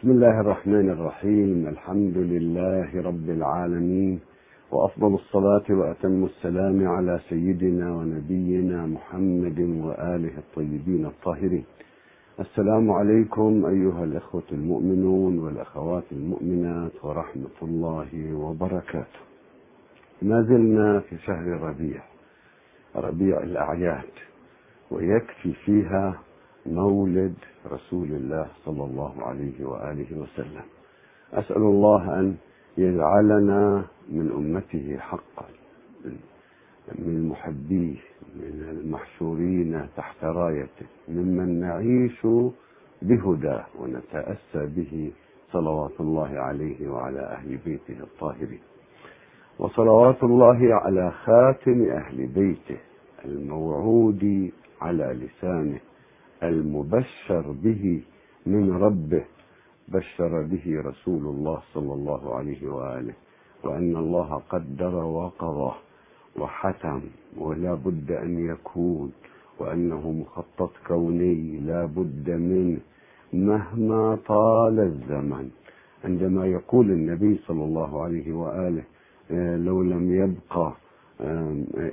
بسم الله الرحمن الرحيم. الحمد لله رب العالمين وأفضل الصلاة وأتم السلام على سيدنا ونبينا محمد وآله الطيبين الطاهرين. السلام عليكم أيها الإخوة المؤمنون والأخوات المؤمنات ورحمة الله وبركاته. ما زلنا في شهر ربيع ربيع الأعياد ويكفي فيها مولد رسول الله صلى الله عليه وآله وسلم. أسأل الله أن يجعلنا من أمته حقا من محبيه من المحشورين تحت رايته ممن نعيش بهداه ونتأسى به صلوات الله عليه وعلى أهل بيته الطاهرين. وصلوات الله على خاتم أهل بيته الموعود على لسانه المبشر به من ربه بشر به رسول الله صلى الله عليه وآله وأن الله قدر وقضى وحتم ولا بد أن يكون وأنه مخطط كوني لا بد منه مهما طال الزمن. عندما يقول النبي صلى الله عليه وآله لو لم يبقى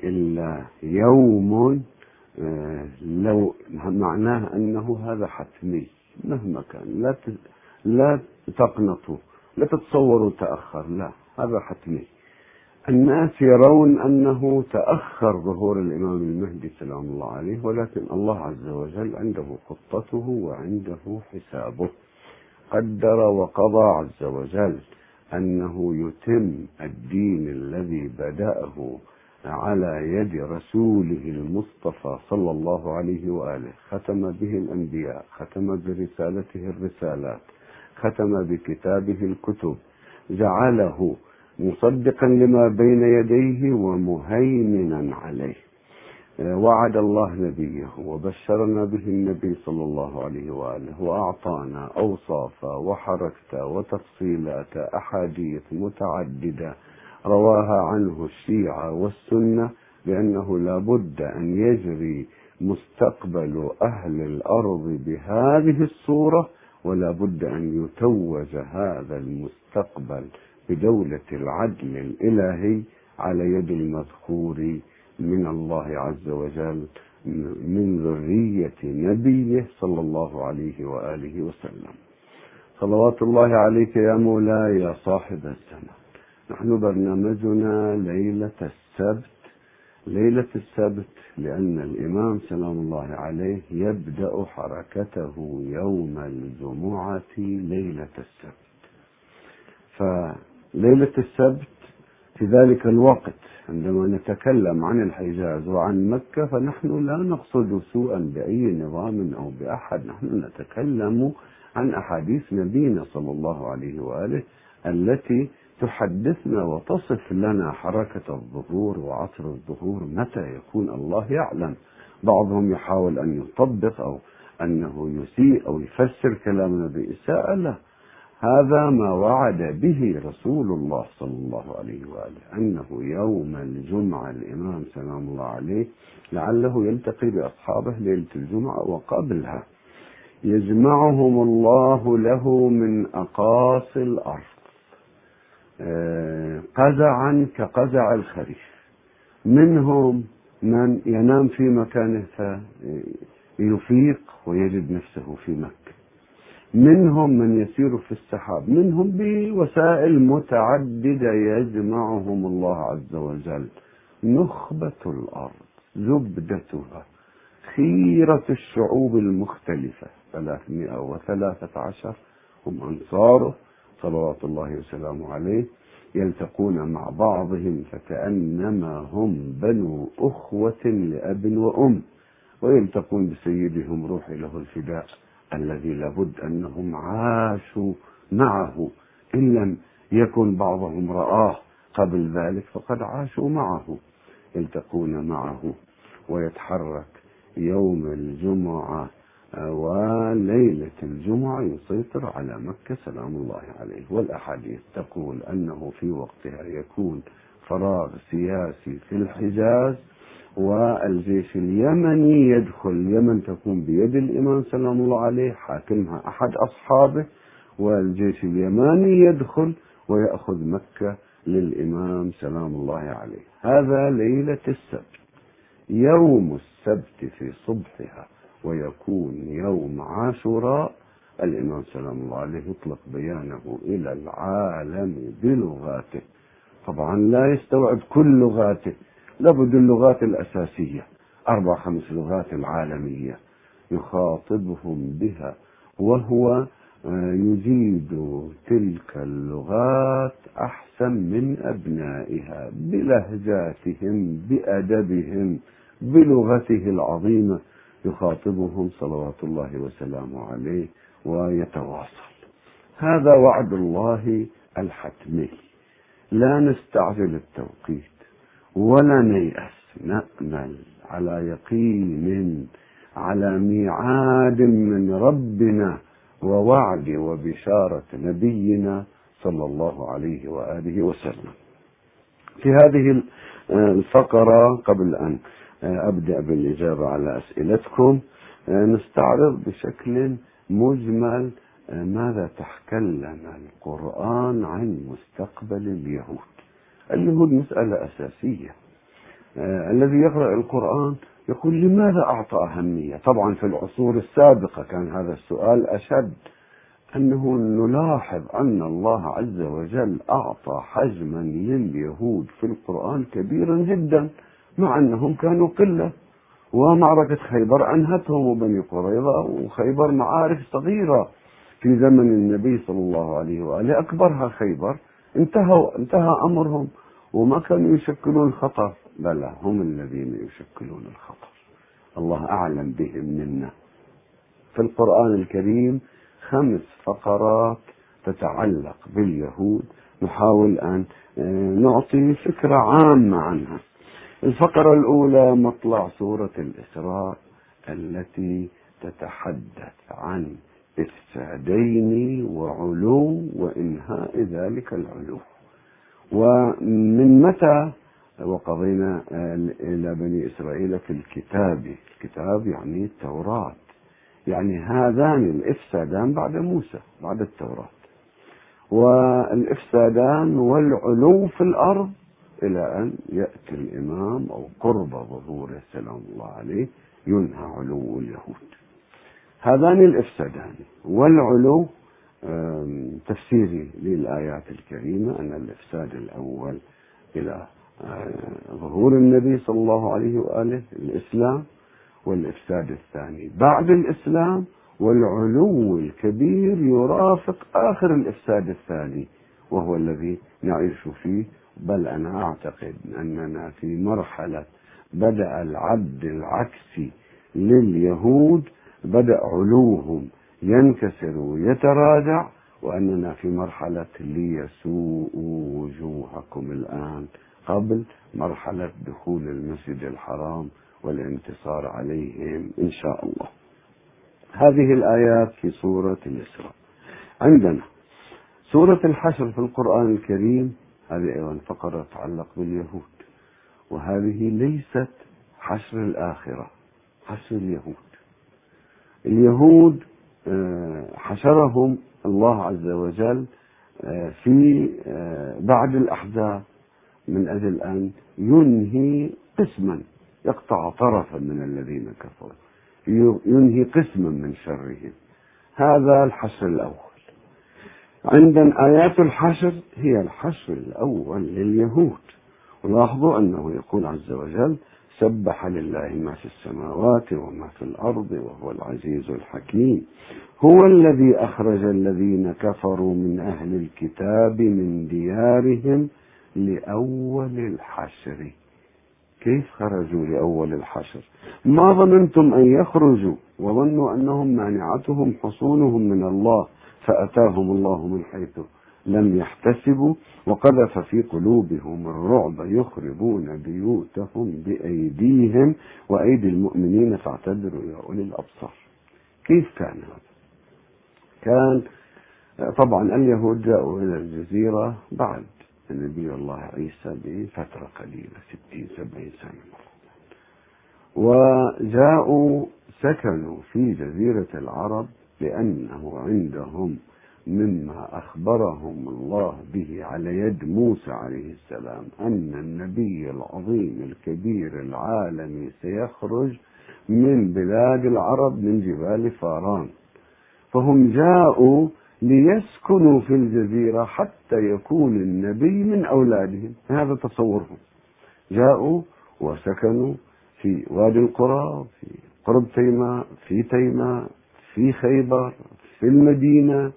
إلا يوم لو معناه أنه هذا حتمي مهما كان. لا لا تقنطوا لا تتصوروا تأخر لا هذا حتمي. الناس يرون أنه تأخر ظهور الإمام المهدي سلام الله عليه ولكن الله عز وجل عنده خطته وعنده حسابه. قدر وقضى عز وجل أنه يتم الدين الذي بدأه على يد رسوله المصطفى صلى الله عليه وآله. ختم به الأنبياء ختم برسالته الرسالات ختم بكتابه الكتب. جعله مصدقا لما بين يديه ومهيمنا عليه. وعد الله نبيه وبشرنا به النبي صلى الله عليه وآله وأعطانا أوصافا وحركتا وتفصيلات أحاديث متعددة رواها عنه الشيعة والسنة بأنه لا بد أن يجري مستقبل أهل الأرض بهذه الصورة ولا بد أن يتوج هذا المستقبل بدولة العدل الإلهي على يد المذكور من الله عز وجل من ذرية نبيه صلى الله عليه وآله وسلم. صلوات الله عليك يا مولاي يا صاحب الزمان نحن برنامجنا ليلة السبت. ليلة السبت لأن الإمام سلام الله عليه يبدأ حركته يوم الجمعة ليلة السبت. فليلة السبت في ذلك الوقت عندما نتكلم عن الحجاز وعن مكة فنحن لا نقصد سوءا بأي نظام أو بأحد. نحن نتكلم عن أحاديث نبينا صلى الله عليه وآله التي تحدثنا وتصف لنا حركة الظهور وعصر الظهور متى يكون الله يعلم. بعضهم يحاول أن يطبق أو أنه يسيء أو يفسر كلامنا بإساءة لا هذا ما وعد به رسول الله صلى الله عليه وآله أنه يوم الجمعة الإمام سلام الله عليه لعله يلتقي بأصحابه ليلة الجمعة وقبلها. يجمعهم الله له من أقاصي الأرض. قزعا كقزع الخريف. منهم من ينام في مكانه فيفيق ويجد نفسه في مكة. منهم من يسير في السحاب. منهم بوسائل متعددة يجمعهم الله عز وجل. نخبة الأرض زبدتها خيرة الشعوب المختلفة. 313 هم أنصاره. صلوات الله وسلامه عليه يلتقون مع بعضهم فكأنما هم بنو أخوة لأب وأم ويلتقون بسيدهم روح له الفداء الذي لابد أنهم عاشوا معه. إن لم يكن بعضهم رآه قبل ذلك فقد عاشوا معه. يلتقون معه ويتحرك يوم الجمعة وليلة الجمعة يسيطر على مكة سلام الله عليه. والأحاديث تقول أنه في وقتها يكون فراغ سياسي في الحجاز والجيش اليمني يدخل اليمن تكون بيد الإمام سلام الله عليه حاكمها أحد أصحابه والجيش اليماني يدخل ويأخذ مكة للإمام سلام الله عليه. هذا ليلة السبت يوم السبت في صبحها. ويكون يوم عاشوراء الإمام سلام الله عليه يطلق بيانه إلى العالم بلغاته. طبعا لا يستوعب كل لغاته لابد اللغات الأساسية أربع خمس لغات العالمية يخاطبهم بها وهو آه، يجيد تلك اللغات أحسن من أبنائها بلهجاتهم بأدبهم بلغته العظيمة. يخاطبهم صلوات الله وسلامه عليه ويتواصل. هذا وعد الله الحتمي. لا نستعجل التوقيت ولا نيأس. نأمل على يقين على ميعاد من ربنا ووعد وبشارة نبينا صلى الله عليه وآله وسلم. في هذه الفقرة قبل أن أبدأ بالإجابة على أسئلتكم. نستعرض بشكل مجمل ماذا تكلم القرآن عن مستقبل اليهود؟ اليهود مسألة أساسية. الذي يقرأ القرآن يقول لماذا أعطى أهمية؟ طبعا في العصور السابقة كان هذا السؤال أشد أنه نلاحظ أن الله عز وجل أعطى حجما لليهود في القرآن كبيرا جدا. مع أنهم كانوا قلة. ومعركة خيبر أنهتهم وبني قريظة وخيبر معارك صغيرة. في زمن النبي صلى الله عليه وآله أكبرها خيبر. انتهوا انتهى أمرهم. وما كانوا يشكلون خطر بلى هم الذين يشكلون الخطر. الله أعلم بهم منا. في القرآن الكريم خمس فقرات تتعلق باليهود. نحاول أن آه، نعطي فكرة عامة عنها. الفقرة الأولى مطلع سورة الإسراء التي تتحدث عن إفسادين وعلو وإنهاء ذلك العلو. ومن متى وقضينا إلى بني إسرائيل في الكتاب؟ الكتاب يعني التوراة. يعني هذان الإفسادان بعد موسى بعد التوراة. والإفسادان والعلو في الأرض إلى أن يأتي الإمام أو قرب ظهوره سلام الله عليه ينهى علو اليهود. هذان الإفسادان. والعلو تفسيري للآيات الكريمة أن الإفساد الأول إلى آه، ظهور النبي صلى الله عليه وآله الإسلام والإفساد الثاني بعد الإسلام والعلو الكبير يرافق آخر الإفساد الثاني وهو الذي نعيش فيه بل أنا أعتقد أننا في مرحلة بدأ العد العكسي لليهود بدأ علوهم ينكسر ويتراجع وأننا في مرحلة ليسوءوا وجوهكم الآن قبل مرحلة دخول المسجد الحرام والانتصار عليهم إن شاء الله. هذه الآيات في سورة الإسراء عندنا سورة الحشر في القرآن الكريم هذه أيضا فقرة تتعلق باليهود. وهذه ليست حشر الآخرة حشر اليهود. اليهود آه، حشرهم الله عز وجل آه، في آه، بعد الأحزاب. من أجل أن ينهي قسما يقطع طرفا من الذين كفروا ينهي قسما من شرهم. هذا الحشر الأول عندنا آيات الحشر هي الحشر الأول لليهود. ولاحظوا أنه يقول عز وجل سبح لله ما في السماوات وما في الأرض وهو العزيز الحكيم. هو الذي أخرج الذين كفروا من أهل الكتاب من ديارهم لأول الحشر. كيف خرجوا لأول الحشر؟ ما ظننتم أن يخرجوا وظنوا أنهم مانعتهم حصونهم من الله. فأتاهم الله من حيث لم يحتسبوا وقذف في قلوبهم الرعب يخربون بيوتهم بأيديهم وأيدي المؤمنين فاعتبروا يا أولي الأبصار. كيف كان هذا؟ كان طبعا اليهود جاءوا إلى الجزيرة بعد نبي الله عيسى بفترة قليلة ستين سبعين سنة. وجاءوا سكنوا في جزيرة العرب لأنه عندهم مما أخبرهم الله به على يد موسى عليه السلام أن النبي العظيم الكبير العالمي سيخرج من بلاد العرب من جبال فاران. فهم جاءوا ليسكنوا في الجزيرة حتى يكون النبي من أولادهم. هذا تصورهم. جاءوا وسكنوا في وادي القرى في قرب تيماء في تيماء في خيبر في المدينة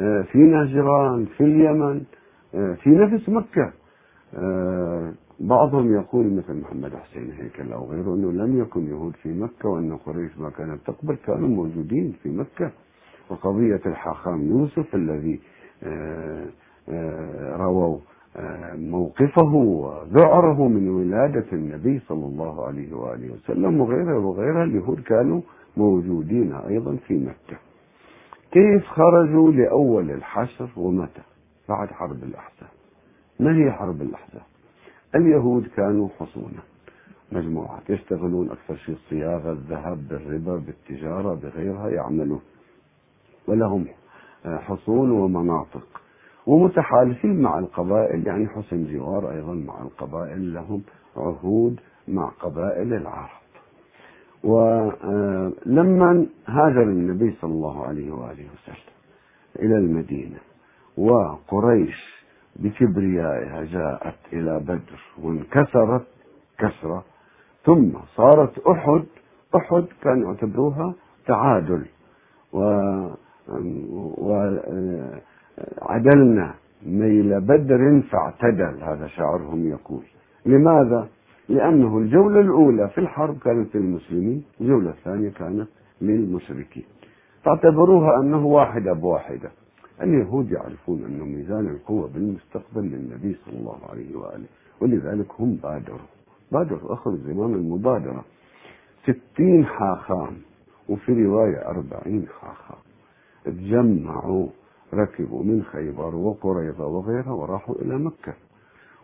آه، في نجران في اليمن آه، في نفس مكة. آه، بعضهم يقول مثل محمد حسين هيكل أو غيره أنه لم يكن يهود في مكة وأن قريش ما كانت تقبل كانوا موجودين في مكة. وقضية الحاخام يوسف الذي رووا موقفه وذعره من ولادة النبي صلى الله عليه وآله وسلم وغيره وغيره اليهود كانوا موجودين أيضا في مكة. كيف خرجوا لأول الحشر ومتى؟ بعد حرب الأحزاب. ما هي حرب الأحزاب؟ اليهود كانوا حصونا. مجموعات يشتغلون أكثر شيء الصياغة الذهب بالربا بالتجارة بغيرها يعملون. ولهم حصون ومناطق. ومتحالفين مع القبائل يعني حسن جوار أيضا مع القبائل لهم عهود مع قبائل العرب. ولما هاجر النبي صلى الله عليه وآله وسلم إلى المدينة وقريش بكبريائها جاءت إلى بدر وانكسرت كسرة ثم صارت أحد أحد كانوا يعتبروها تعادل. و وعدلنا ميل بدر فاعتدل هذا شعرهم يقول. لماذا؟ لأنه الجولة الأولى في الحرب كانت للمسلمين الجولة الثانية كانت للمشركين فاعتبروها أنه واحدة بواحدة. اليهود يعرفون أن ميزان القوة بالمستقبل للنبي صلى الله عليه وآله ولذلك هم بادروا. بادروا أخذوا زمام المبادرة. ستين حاخام وفي رواية أربعين حاخام. تجمعوا ركبوا من خيبر وقريظة وغيرها وراحوا إلى مكة.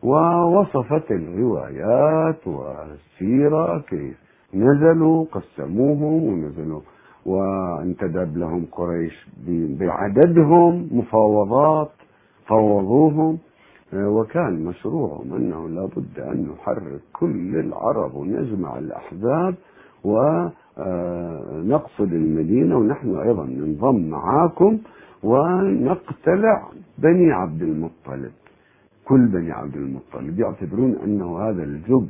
ووصفت الروايات والسيرة كيف نزلوا قسموهم ونزلوا. وانتدب لهم قريش بعددهم مفاوضات فوضوهم. وكان مشروعهم أنه لابد أن نحرك كل العرب ونجمع الأحزاب ونقصد المدينة ونحن أيضا ننضم معاكم ونقتلع بني عبد المطلب. كل بني عبد المطلب يعتبرون أنه هذا الجب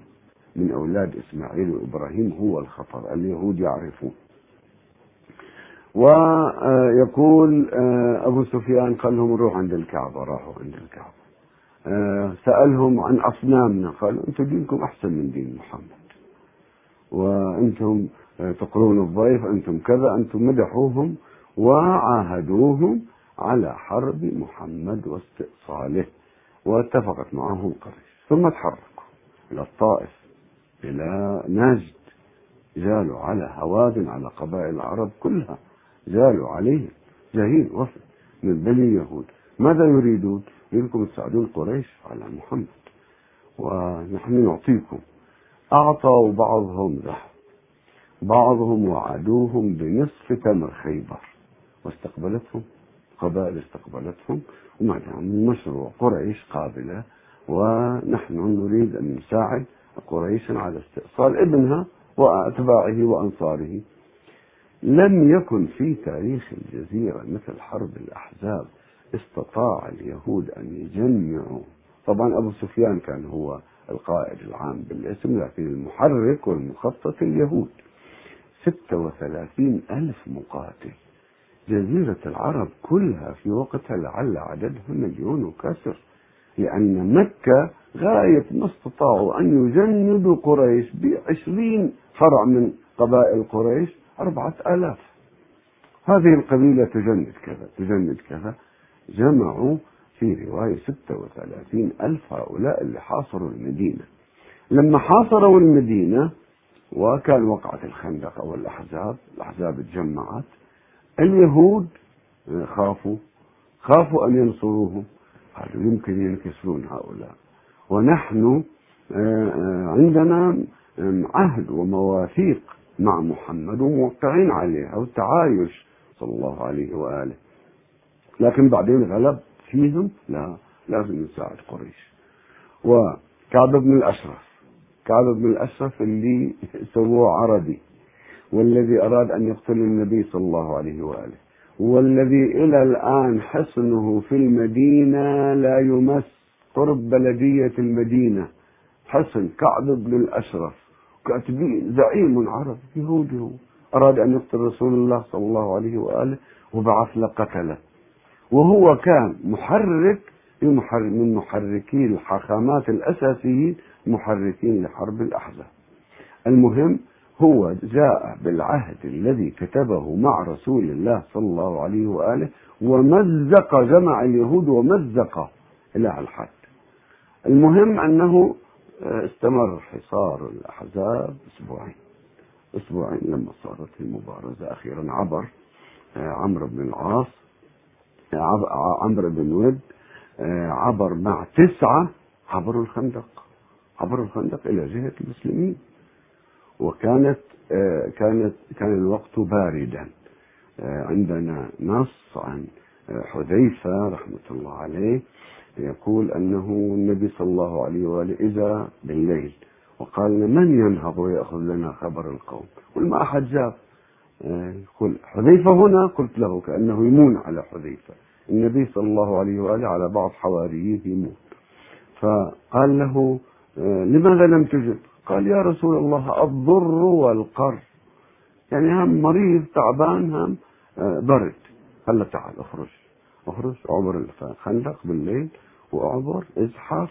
من أولاد إسماعيل وإبراهيم هو الخطر اليهود يعرفون ويقول آه، أبو سفيان قال لهم روح عند الكعبة راحوا عند الكعبة. آه، سألهم عن أصنامنا قالوا أنتم دينكم أحسن من دين محمد. وأنتم آه، تقرون الضيف أنتم كذا أنتم مدحوهم وعاهدوهم على حرب محمد واستئصاله واتفقت معه قريش. ثم تحركوا إلى الطائف إلى نجد جالوا على هواد على قبائل العرب كلها جالوا عليهم. جاهين وفد من بني يهود. ماذا يريدون؟ يريدكم تساعدون قريش على محمد. ونحن نعطيكم. أعطوا بعضهم ذهب بعضهم وعدوهم بنصف تمر خيبر. واستقبلتهم قبائل استقبلتهم ومعهم مشروع قريش قابلة ونحن نريد أن نساعد قريشا على استئصال ابنها وأتباعه وأنصاره. لم يكن في تاريخ الجزيرة مثل حرب الأحزاب استطاع اليهود أن يجمعوا. طبعا أبو سفيان كان هو القائد العام بالاسم لكن المحرك والمخطط اليهود. ستة وثلاثين ألف مقاتل. جزيرة العرب كلها في وقتها لعل عددها مليون وكسر لأن مكة غاية ما استطاعوا أن يجندوا قريش بعشرين فرع من قبائل قريش أربعة آلاف. هذه القبيلة تجند كذا تجند كذا. جمعوا في رواية ستة وثلاثين ألف هؤلاء اللي حاصروا المدينة. لما حاصروا المدينة وكان وقعة الخندق أو الأحزاب الأحزاب تجمعت. اليهود خافوا خافوا أن ينصروهم. قالوا يمكن ينكسرون هؤلاء. ونحن آه، آه، عندنا عهد ومواثيق مع محمد وموقعين عليها والتعايش صلى الله عليه وآله. لكن بعدين غلب فيهم. لا لازم نساعد قريش. وكعب بن الأشرف كعب بن الأشرف اللي سووه عربي والذي أراد أن يقتل النبي صلى الله عليه وآله والذي إلى الآن حصنه في المدينة لا يمس قرب بلدية المدينة. حصن كعب بن الأشرف كاتبين زعيم عربي يهودي هو. أراد أن يقتل رسول الله صلى الله عليه وآله وبعث له قتله وهو كان محرك من محركي الحاخامات الأساسيين محركين لحرب الأحزاب. المهم هو جاء بالعهد الذي كتبه مع رسول الله صلى الله عليه وآله ومزق جمع اليهود ومزق إلى الحد. المهم أنه استمر حصار الأحزاب أسبوعين. أسبوعين لما صارت المبارزة. أخيرا عبر عمرو بن العاص عمرو بن ود عبر مع تسعة عبروا الخندق. عبروا الخندق إلى جهة المسلمين. وكانت كانت كان الوقت باردا. عندنا نص عن حذيفة رحمة الله عليه يقول أنه النبي صلى الله عليه وآله إذا بالليل وقال من ينهض ويأخذ لنا خبر القوم؟ قل ما أحد جاب. يقول حذيفة هنا؟ قلت له كأنه يمون على حذيفة. النبي صلى الله عليه وآله على بعض حواريه يمون فقال له لماذا لم تجب؟ قال يا رسول الله الضر والقر. يعني هم مريض تعبان هم برد. قال له تعال اخرج. اخرج عبر الخندق بالليل واعبر ازحف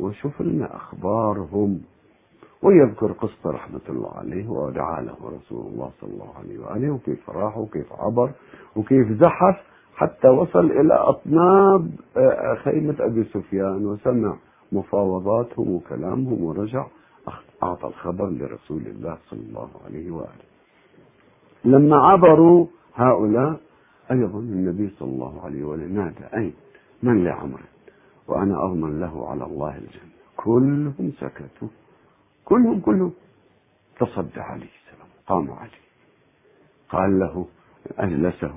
وشوف لنا أخبارهم. ويذكر قصة رحمة الله عليه ودعا له رسول الله صلى الله عليه وآله وكيف راح وكيف عبر وكيف زحف حتى وصل إلى أطناب خيمة أبي سفيان. وسمع مفاوضاتهم وكلامهم ورجع أعطى الخبر لرسول الله صلى الله عليه وآله. لما عبروا هؤلاء أيضا النبي صلى الله عليه وآله نادى أين؟ من لعمر وأنا أضمن له على الله الجنة. كلهم سكتوا. كلهم كلهم. تصدى عليه السلام قام عليه. قال له أجلسه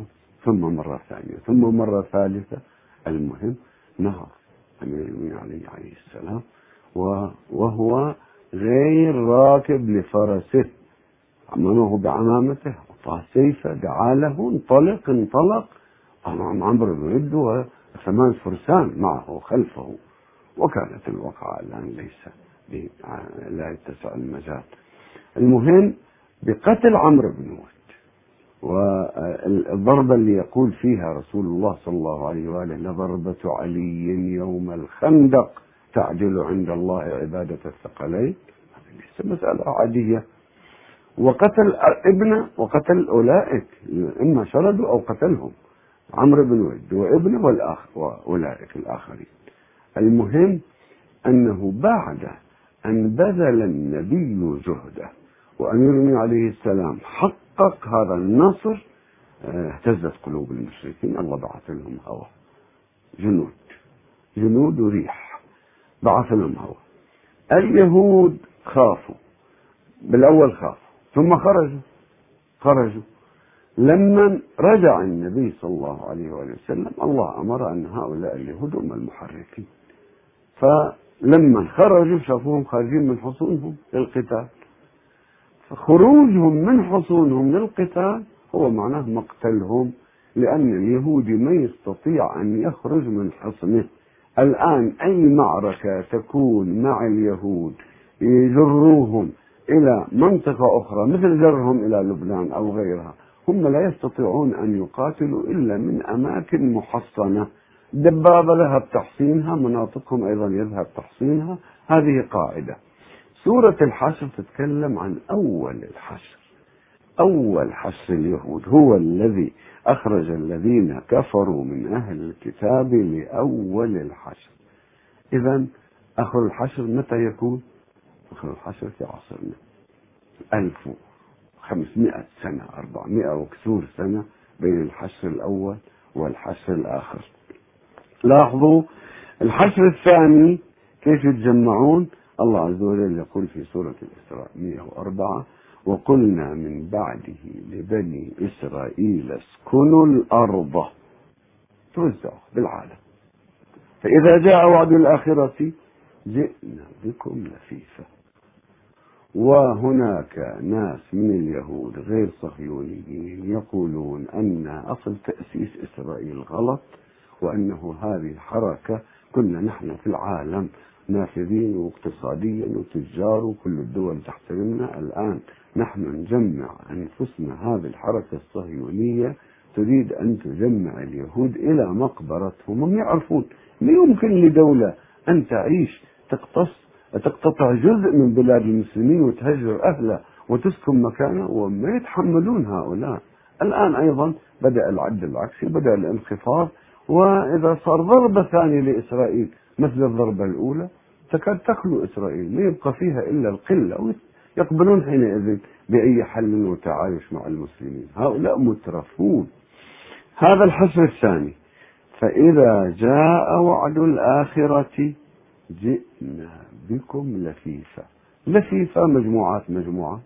ثم مرة ثانية ثم مرة ثالثة. المهم نهر. أمير المؤمنين عليه عليه السلام. وهو غير راكب لفرسه. عمله بعمامته أعطاه سيفة دعا له انطلق انطلق. أمام عمرو بن ود وثمان فرسان معه خلفه. وكانت الوقعة الآن ليس لا يتسع المجال. المهم بقتل عمرو بن ود والضربة اللي يقول فيها رسول الله صلى الله عليه وآله لضربة علي يوم الخندق تعدل عند الله عبادة الثقلين؟ ليس مسألة عادية. وقتل ابنه وقتل أولئك إما شردوا أو قتلهم. عمرو بن ود وابنه والأخ وأولئك الآخرين. المهم أنه بعد أن بذل النبي جهده وأمير عليه السلام حقق هذا النصر اهتزت قلوب المشركين الله بعث لهم هواء جنود. جنود وريح بعث لهم هواء اليهود خافوا. بالأول خافوا. ثم خرجوا. خرجوا. لما رجع النبي صلى الله عليه وآله وسلم الله أمر أن هؤلاء اليهود هم المحركين. فلما خرجوا شافوهم خارجين من حصونهم للقتال. فخروجهم من حصونهم للقتال هو معناه مقتلهم لأن اليهودي ما يستطيع أن يخرج من حصنه. الآن أي معركة تكون مع اليهود يجروهم إلى منطقة أخرى مثل جرهم إلى لبنان أو غيرها هم لا يستطيعون أن يقاتلوا إلا من أماكن محصنة. دبابة ذهب تحصينها مناطقهم أيضا يذهب تحصينها هذه قاعدة. سورة الحشر تتكلم عن أول الحشر. أول حشر اليهود هو الذي أخرج الذين كفروا من أهل الكتاب لأول الحشر. إذا آخر الحشر متى يكون؟ آخر الحشر في عصرنا. ألف وخمسمائة سنة أربعمائة وكسور سنة بين الحشر الأول والحشر الآخر. لاحظوا الحشر الثاني كيف يتجمعون؟ الله عز وجل يقول في سورة الإسراء 104 وقلنا من بعده لبني إسرائيل اسكنوا الأرض. توزعوا بالعالم. فإذا جاء وعد الآخرة جئنا بكم لفيفا وهناك ناس من اليهود غير صهيونيين يقولون أن أصل تأسيس إسرائيل غلط وأنه هذه حركة كنا نحن في العالم نافذين واقتصاديا وتجار وكل الدول تحترمنا الآن نحن نجمع أنفسنا هذه الحركة الصهيونية. تريد أن تجمع اليهود إلى مقبرتهم. هم يعرفون لا يمكن لدولة أن تعيش تقتص تقتطع جزء من بلاد المسلمين وتهجر أهلها وتسكن مكانه وما يتحملون هؤلاء. الآن أيضا بدأ العد العكسي بدأ الانخفاض. وإذا صار ضربة ثانية لإسرائيل مثل الضربة الأولى تكاد تخلو إسرائيل ما يبقى فيها إلا القلة يقبلون حينئذ بأي حل وتعايش مع المسلمين. هؤلاء مترفون. هذا الحصر الثاني. فإذا جاء وعد الآخرة جئنا بكم لفيفا لفيفا مجموعات مجموعات.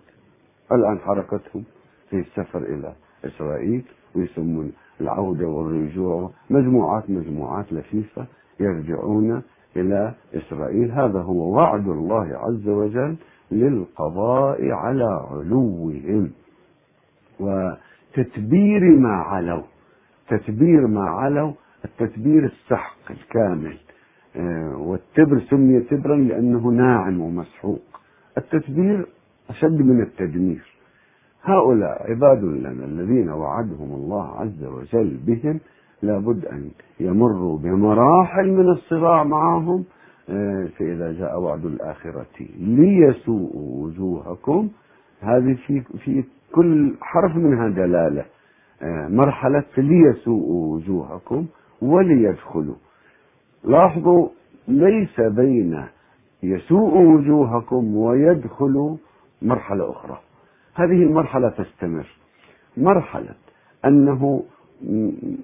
الآن حركتهم في السفر إلى إسرائيل ويسمون العودة والرجوع. مجموعات مجموعات لفيفة. يرجعون إلى إسرائيل. هذا هو وعد الله عز وجل للقضاء على علوهم. وتتبير ما علوا تتبير ما علوا التتبير السحق الكامل. آه، والتبر سمي تبرا لأنه ناعم ومسحوق. التتبير أشد من التدمير. هؤلاء عباد لنا الذين وعدهم الله عز وجل بهم لابد أن يمروا بمراحل من الصراع معهم آه، فإذا جاء وعد الآخرة ليسوءوا وجوهكم. هذه في في كل حرف منها دلالة آه، مرحلة ليسوءوا وجوهكم وليدخلوا. لاحظوا ليس بين يسوء وجوهكم ويدخل مرحلة أخرى. هذه المرحلة تستمر. مرحلة أنه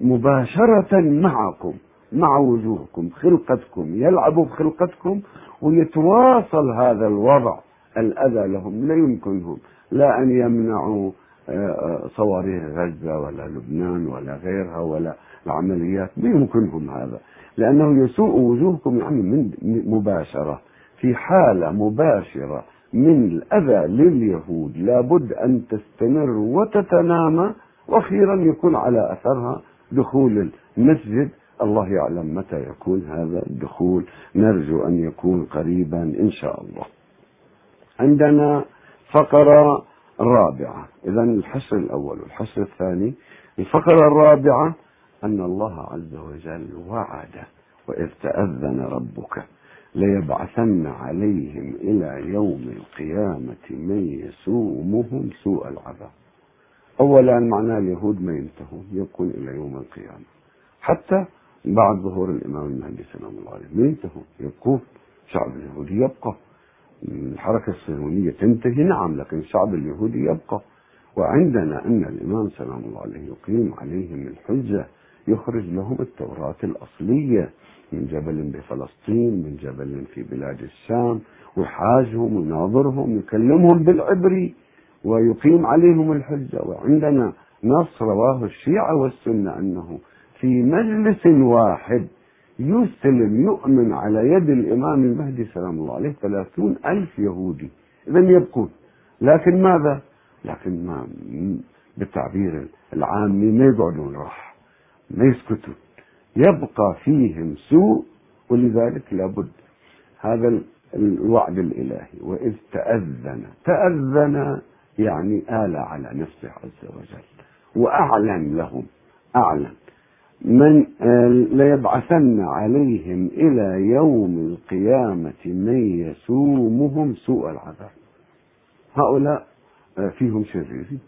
مباشرة معكم مع وجوهكم خلقتكم يلعب بخلقتكم ويتواصل هذا الوضع الأذى لهم لا يمكنهم لا أن يمنعوا آه، آه، صواريخ غزة ولا لبنان ولا غيرها ولا العمليات ما يمكنهم هذا لأنه يسوء وجوهكم يعني من مباشرة في حالة مباشرة من الأذى لليهود لابد أن تستمر وتتنامى وأخيرا يكون على أثرها دخول المسجد. الله يعلم متى يكون هذا الدخول. نرجو أن يكون قريبا إن شاء الله. عندنا فقرة رابعة. إذا الحصر الأول والحصر الثاني. الفقرة الرابعة أن الله عز وجل وعد وإذ تأذن ربك ليبعثن عليهم إلى يوم القيامة من يسومهم سوء العذاب. أولا معناه اليهود ما ينتهون يبقون إلى يوم القيامة. حتى بعد ظهور الإمام المهدي سلام الله عليه ما ينتهون. يبقون. الشعب اليهودي يبقى. الحركة الصهيونية تنتهي. نعم لكن الشعب اليهودي يبقى. وعندنا أن الإمام سلام الله عليه يقيم عليهم الحجة. يخرج لهم التوراة الأصلية. من جبل بفلسطين من جبل في بلاد الشام. ويحاجهم ويناظرهم ويكلمهم بالعبري. ويقيم عليهم الحجة. وعندنا نص رواه الشيعة والسنة أنه في مجلس واحد يسلم يؤمن على يد الإمام المهدي سلام الله عليه ثلاثون ألف يهودي. إذا يبقون لكن ماذا؟ لكن ما بالتعبير العامي ما يقعدون راح ما يسكتون. يبقى فيهم سوء ولذلك لابد هذا الوعد الإلهي. وإذ تأذن تأذن يعني آل على نفسه عز وجل. وأعلن لهم أعلن من آه، ليبعثن عليهم إلى يوم القيامة من يسومهم سوء العذاب. هؤلاء آه، فيهم شريرين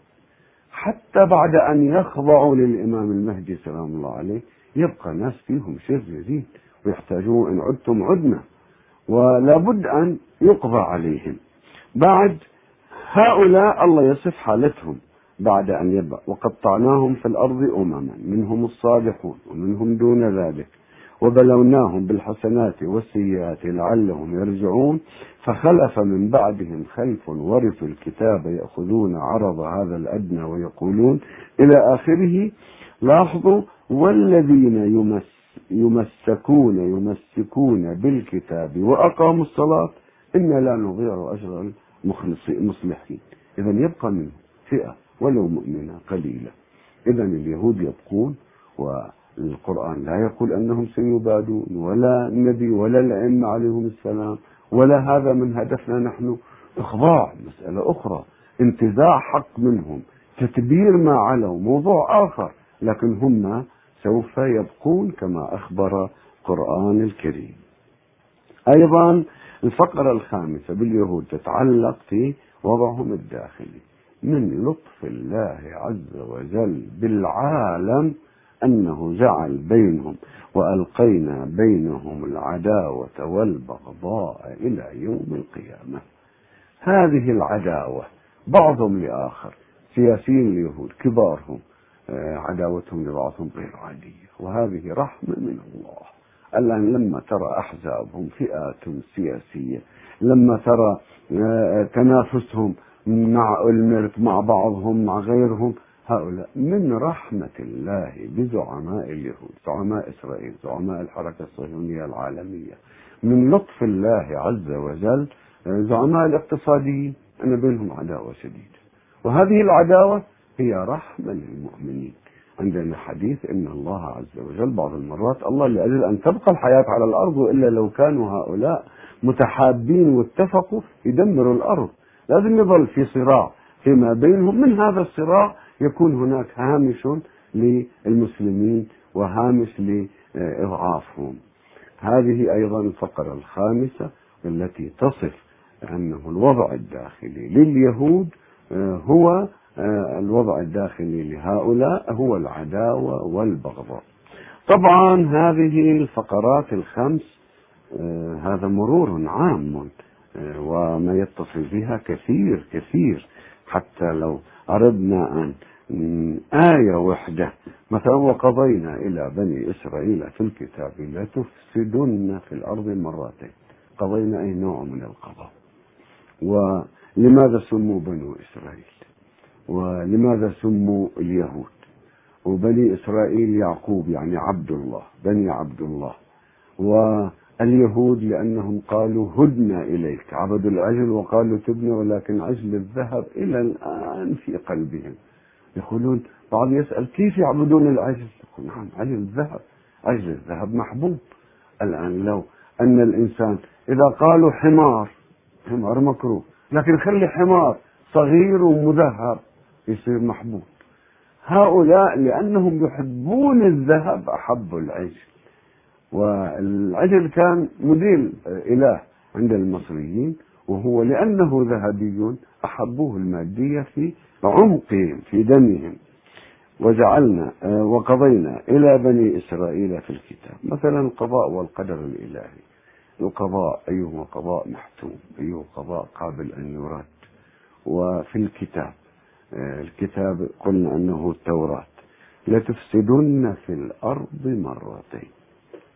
حتى بعد أن يخضعوا للإمام المهدي سلام الله عليه يبقى ناس فيهم شريرين ويحتاجون إن عدتم عدنا. ولا بد أن يقضى عليهم. بعد هؤلاء الله يصف حالتهم بعد أن يبقى. وقطعناهم في الأرض أمما منهم الصالحون ومنهم دون ذلك. وبلوناهم بالحسنات والسيئات لعلهم يرجعون. فخلف من بعدهم خلف ورثوا الكتاب يأخذون عرض هذا الأدنى ويقولون إلى آخره لاحظوا والذين يمس يمسكون يمسكون بالكتاب وأقاموا الصلاة إنا لا نضيع أجر المصلحين إذا يبقى منهم فئة ولو مؤمنة قليلة. إذا اليهود يبقون والقرآن لا يقول أنهم سيبادون ولا النبي ولا الأئمة عليهم السلام ولا هذا من هدفنا نحن. إخضاع مسألة أخرى. انتزاع حق منهم. تتبير ما علوا موضوع آخر. لكن هم سوف يبقون كما أخبر القرآن الكريم. أيضا الفقرة الخامسة باليهود تتعلق في وضعهم الداخلي من لطف الله عز وجل بالعالم أنه جعل بينهم وألقينا بينهم العداوة والبغضاء إلى يوم القيامة. هذه العداوة بعضهم لآخر سياسيين اليهود كبارهم آه، عداوتهم لبعضهم غير عادية وهذه رحمة من الله. الآن لما ترى أحزابهم فئات سياسية لما ترى آه، تنافسهم مع الملك مع بعضهم مع غيرهم هؤلاء من رحمة الله بزعماء اليهود زعماء إسرائيل زعماء الحركة الصهيونية العالمية. من لطف الله عز وجل آه، زعماء الاقتصاديين أن بينهم عداوة شديدة. وهذه العداوة هي رحمة للمؤمنين. عندنا حديث إن الله عز وجل بعض المرات الله لاجل أن تبقى الحياة على الأرض والا لو كانوا هؤلاء متحابين واتفقوا يدمروا الأرض. لازم يظل في صراع فيما بينهم. من هذا الصراع يكون هناك هامش للمسلمين وهامش لإضعافهم. هذه أيضا الفقرة الخامسة التي تصف أنه الوضع الداخلي لليهود آه، هو الوضع الداخلي لهؤلاء هو العداوة والبغضاء. طبعا هذه الفقرات الخمس آه، هذا مرور عام آه، وما يتصل بها كثير كثير. حتى لو أردنا أن آية وحدة مثلا وقضينا إلى بني إسرائيل في الكتاب لتفسدن في الأرض مرتين. قضينا أي نوع من القضاء. ولماذا سموا بنو إسرائيل؟ ولماذا سموا اليهود؟ وبني إسرائيل يعقوب يعني عبد الله بني عبد الله واليهود لأنهم قالوا هدنا إليك عبدوا العجل وقالوا تبني ولكن عجل الذهب إلى الآن في قلبهم. يقولون بعض يسأل كيف يعبدون العجل؟ يقول نعم عجل الذهب. عجل الذهب محبوب. الآن لو أن الإنسان إذا قالوا حمار حمار مكروه لكن خلي حمار صغير ومذهب. يصير محبوب. هؤلاء لأنهم يحبون الذهب أحبوا العجل والعجل كان مديل إله عند المصريين وهو لأنه ذهبي أحبوه المادية في عمقهم في دمهم. وجعلنا وقضينا إلى بني إسرائيل في الكتاب. مثلا القضاء والقدر الإلهي. القضاء أيهما قضاء محتوم أيه قضاء قابل أن يرد. وفي الكتاب. الكتاب قلنا أنه التوراة. لتفسدن في الأرض مرتين.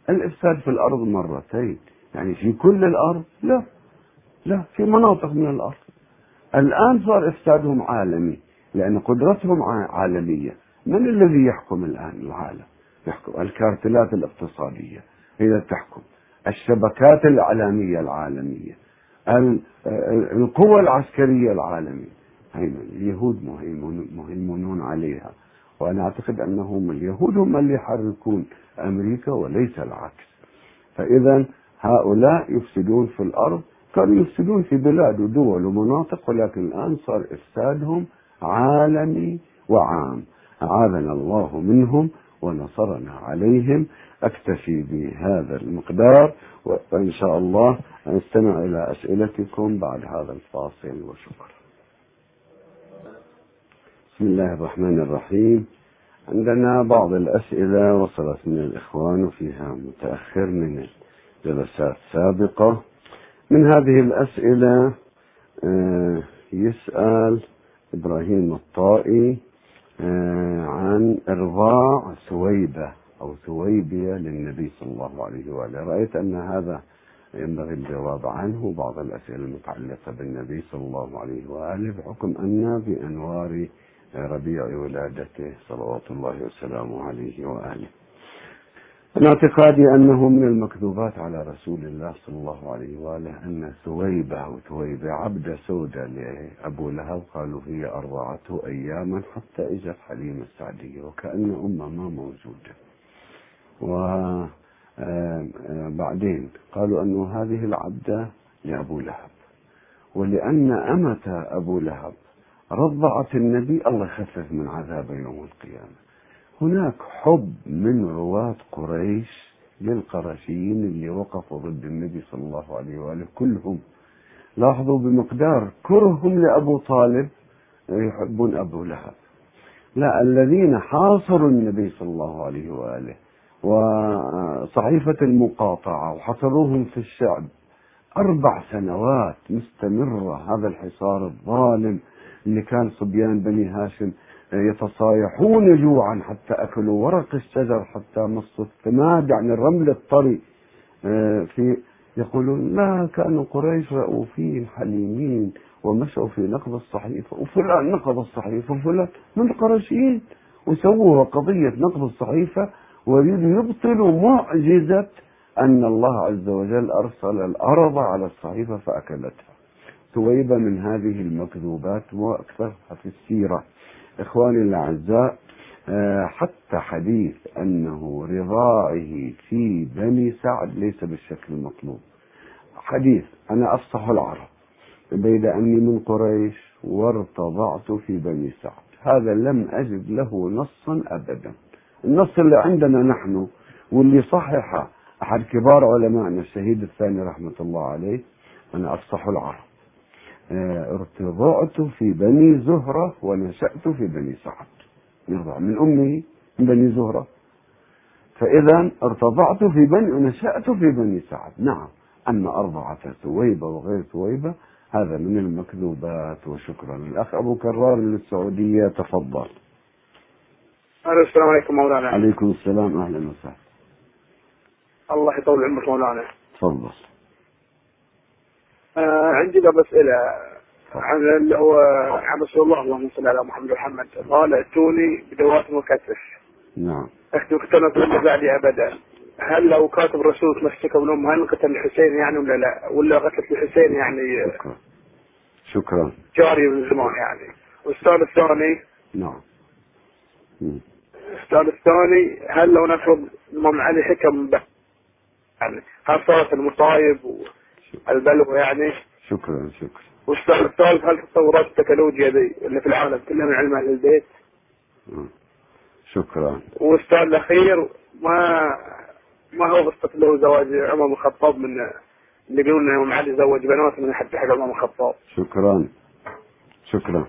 الإفساد في الأرض مرتين. يعني في كل الأرض؟ لا. لا في مناطق من الأرض. الآن صار إفسادهم عالمي لأن قدرتهم عالمية. من الذي يحكم الآن العالم؟ يحكم الكارتلات الاقتصادية. هي تحكم الشبكات الإعلامية العالمية القوى العسكرية العالمية. اليهود مهيمنون عليها. وأنا أعتقد أنهم اليهود هم اللي يحركون أمريكا وليس العكس. فإذا هؤلاء يفسدون في الأرض. كانوا يفسدون في بلاد ودول ومناطق ولكن الآن صار إفسادهم عالمي وعام. أعاذنا الله منهم ونصرنا عليهم. أكتفي بهذا المقدار وإن شاء الله نستمع إلى أسئلتكم بعد هذا الفاصل وشكرا. بسم الله الرحمن الرحيم. عندنا بعض الأسئلة وصلت من الإخوان وفيها متأخر من جلسات سابقة. من هذه الأسئلة آه، يسأل إبراهيم الطائي آه، عن إرضاع سويبة أو سويبية للنبي صلى الله عليه وآله. رأيت أن هذا ينبغي الجواب عنه. بعض الأسئلة المتعلقة بالنبي صلى الله عليه وآله بحكم أن بأنوار ربيع ولادته صلوات الله وسلامه عليه وآله. من اعتقادي أنه من المكذوبات على رسول الله صلى الله عليه وآله أن ثويبة وثويبة عبد سودة لأبو لهب قالوا هي أرضعته أياما حتى إجت حليمة السعدية وكأن أمة ما موجودة. وبعدين قالوا أن هذه العبدة لأبو لهب. ولأن أمة أبو لهب رضعت النبي الله يخفف من عذابه يوم القيامة. هناك حب من رواة قريش للقرشيين اللي وقفوا ضد النبي صلى الله عليه وآله كلهم. لاحظوا بمقدار كرههم لأبو طالب يحبون أبو لهب. لا الذين حاصروا النبي صلى الله عليه وآله وصحيفة المقاطعة وحصروهم في الشعب أربع سنوات مستمرة. هذا الحصار الظالم. اللي كان صبيان بني هاشم يتصايحون جوعا حتى أكلوا ورق الشجر حتى مصوا الثماد يعني الرمل الطري آه، في يقولون لا كانوا قريش رؤوفين حليمين ومشوا في نقض الصحيفة وفلان نقض الصحيفة وفلان من القرشيين وسووا قضية نقض الصحيفة ويريدوا يبطلوا معجزة أن الله عز وجل أرسل الأرض على الصحيفة فأكلتها ثويبة من هذه المكذوبات وأكثرها في السيرة. إخواني الأعزاء آه، حتى حديث أنه رضاعه في بني سعد ليس بالشكل المطلوب. حديث أنا أفصح العرب بيد أني من قريش وارتضعت في بني سعد. هذا لم أجد له نصا أبدا. النص اللي عندنا نحن واللي صحح أحد كبار علمائنا الشهيد الثاني رحمة الله عليه أنا أفصح العرب. ارتضعت في بني زهرة ونشأت في بني سعد. يرضع من أمه من بني زهرة. فإذا ارتضعت في بني ونشأت في بني سعد. نعم أما أرضعة ثويبة وغير ثويبة هذا من المكذوبات. وشكرا الأخ أبو كرار من السعودية. تفضل. السلام عليكم مولانا. عليكم السلام. أهلا وسهلا. الله يطول عمرك مولانا. تفضل. آه عندي قبل اسئله عن اللي هو عن رسول الله اللهم صل على محمد محمد قال اتوني بدوات مكتف نعم. اكتب كتبت من بعدي أبدا. هل لو كاتب الرسول تمسك ابن ام هل قتل الحسين يعني ولا لا؟ ولا قتلت الحسين يعني شكرا. شكرا. جاري من زمان يعني. والسؤال الثاني؟ نعم. السؤال الثاني هل لو نفرض الامام علي حكم يعني هل صارت المصايب والبلوى يعني. شكرا شكرا. والسؤال الثالث هل تطورات التكنولوجيا دي اللي في العالم كلها من علم أهل البيت. شكرا. والسؤال الأخير ما ما هو قصة له زواج عمر بن الخطاب من اللي يقولون ان الامام علي زوج بنات من حتى حق عمر بن الخطاب شكرا. شكرا.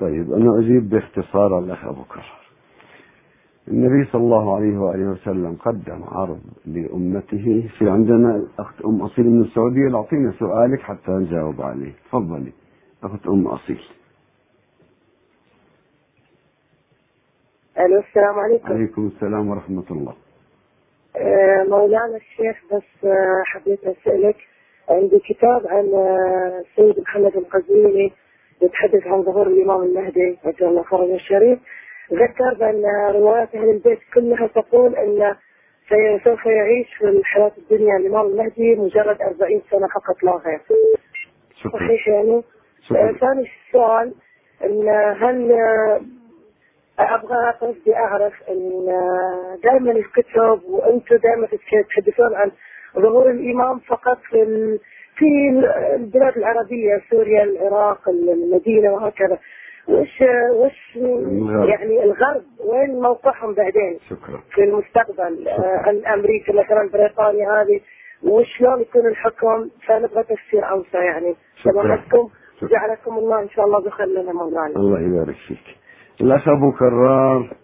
طيب أنا أجيب باختصار على الأخ أبو كرر النبي صلى الله عليه وآله وسلم قدم عرض لأمته في عندنا أخت أم أصيل من السعودية أعطينا سؤالك حتى نجاوب عليه. تفضلي أخت أم أصيل. ألو السلام عليكم. عليكم السلام ورحمة الله. آه، مولانا الشيخ بس آه، حبيت أسألك. عندي كتاب عن آه، السيد محمد القزويني يتحدث عن ظهور الإمام المهدي عجل الله فرجه الشريف. ذكر بأن روايات أهل البيت كلها تقول أن سي- سوف يعيش في الحياة الدنيا الإمام المهدي مجرد 40 سنة فقط لا غير شكرا صحيح يعني؟ ثاني سؤال أن هل أبغى قصدي أعرف أن دائما الكتب وأنتم دائما تتحدثون عن ظهور الإمام فقط في. في البلاد العربية سوريا العراق المدينة وهكذا وش وش. يعني الغرب؟ وين موقعهم بعدين؟ شكرا. في المستقبل. آه، عن أمريكا مثلا بريطانيا هذه. وشلون يكون الحكم؟ فنبغى تفسير أوسع يعني. شكرا. سماحتكم شكرا. جعلكم الله إن شاء الله بخير لنا مولانا. الله يبارك فيك. الأخ أبو كرار. آه،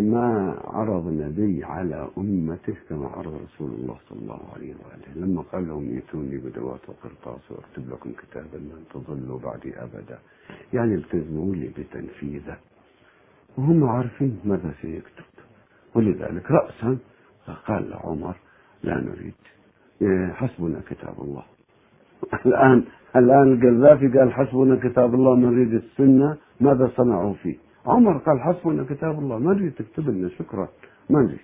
ما عرض النبي على أمته كما عرض رسول الله صلى الله عليه وآله. لما قال لهم ائتوني بدوات وقرطاس وأكتب لكم كتابا لن تضلوا بعدي أبدا. يعني التزموا لي بتنفيذه. وهم عارفين ماذا سيكتب. ولذلك رأسا قال عمر لا نريد. آه، حسبنا كتاب الله. الآن الآن القذافي قال حسبنا كتاب الله نريد السنة. ماذا صنعوا فيه؟ عمر قال حسبنا كتاب الله ما نريد تكتب لنا شكرا ما نريد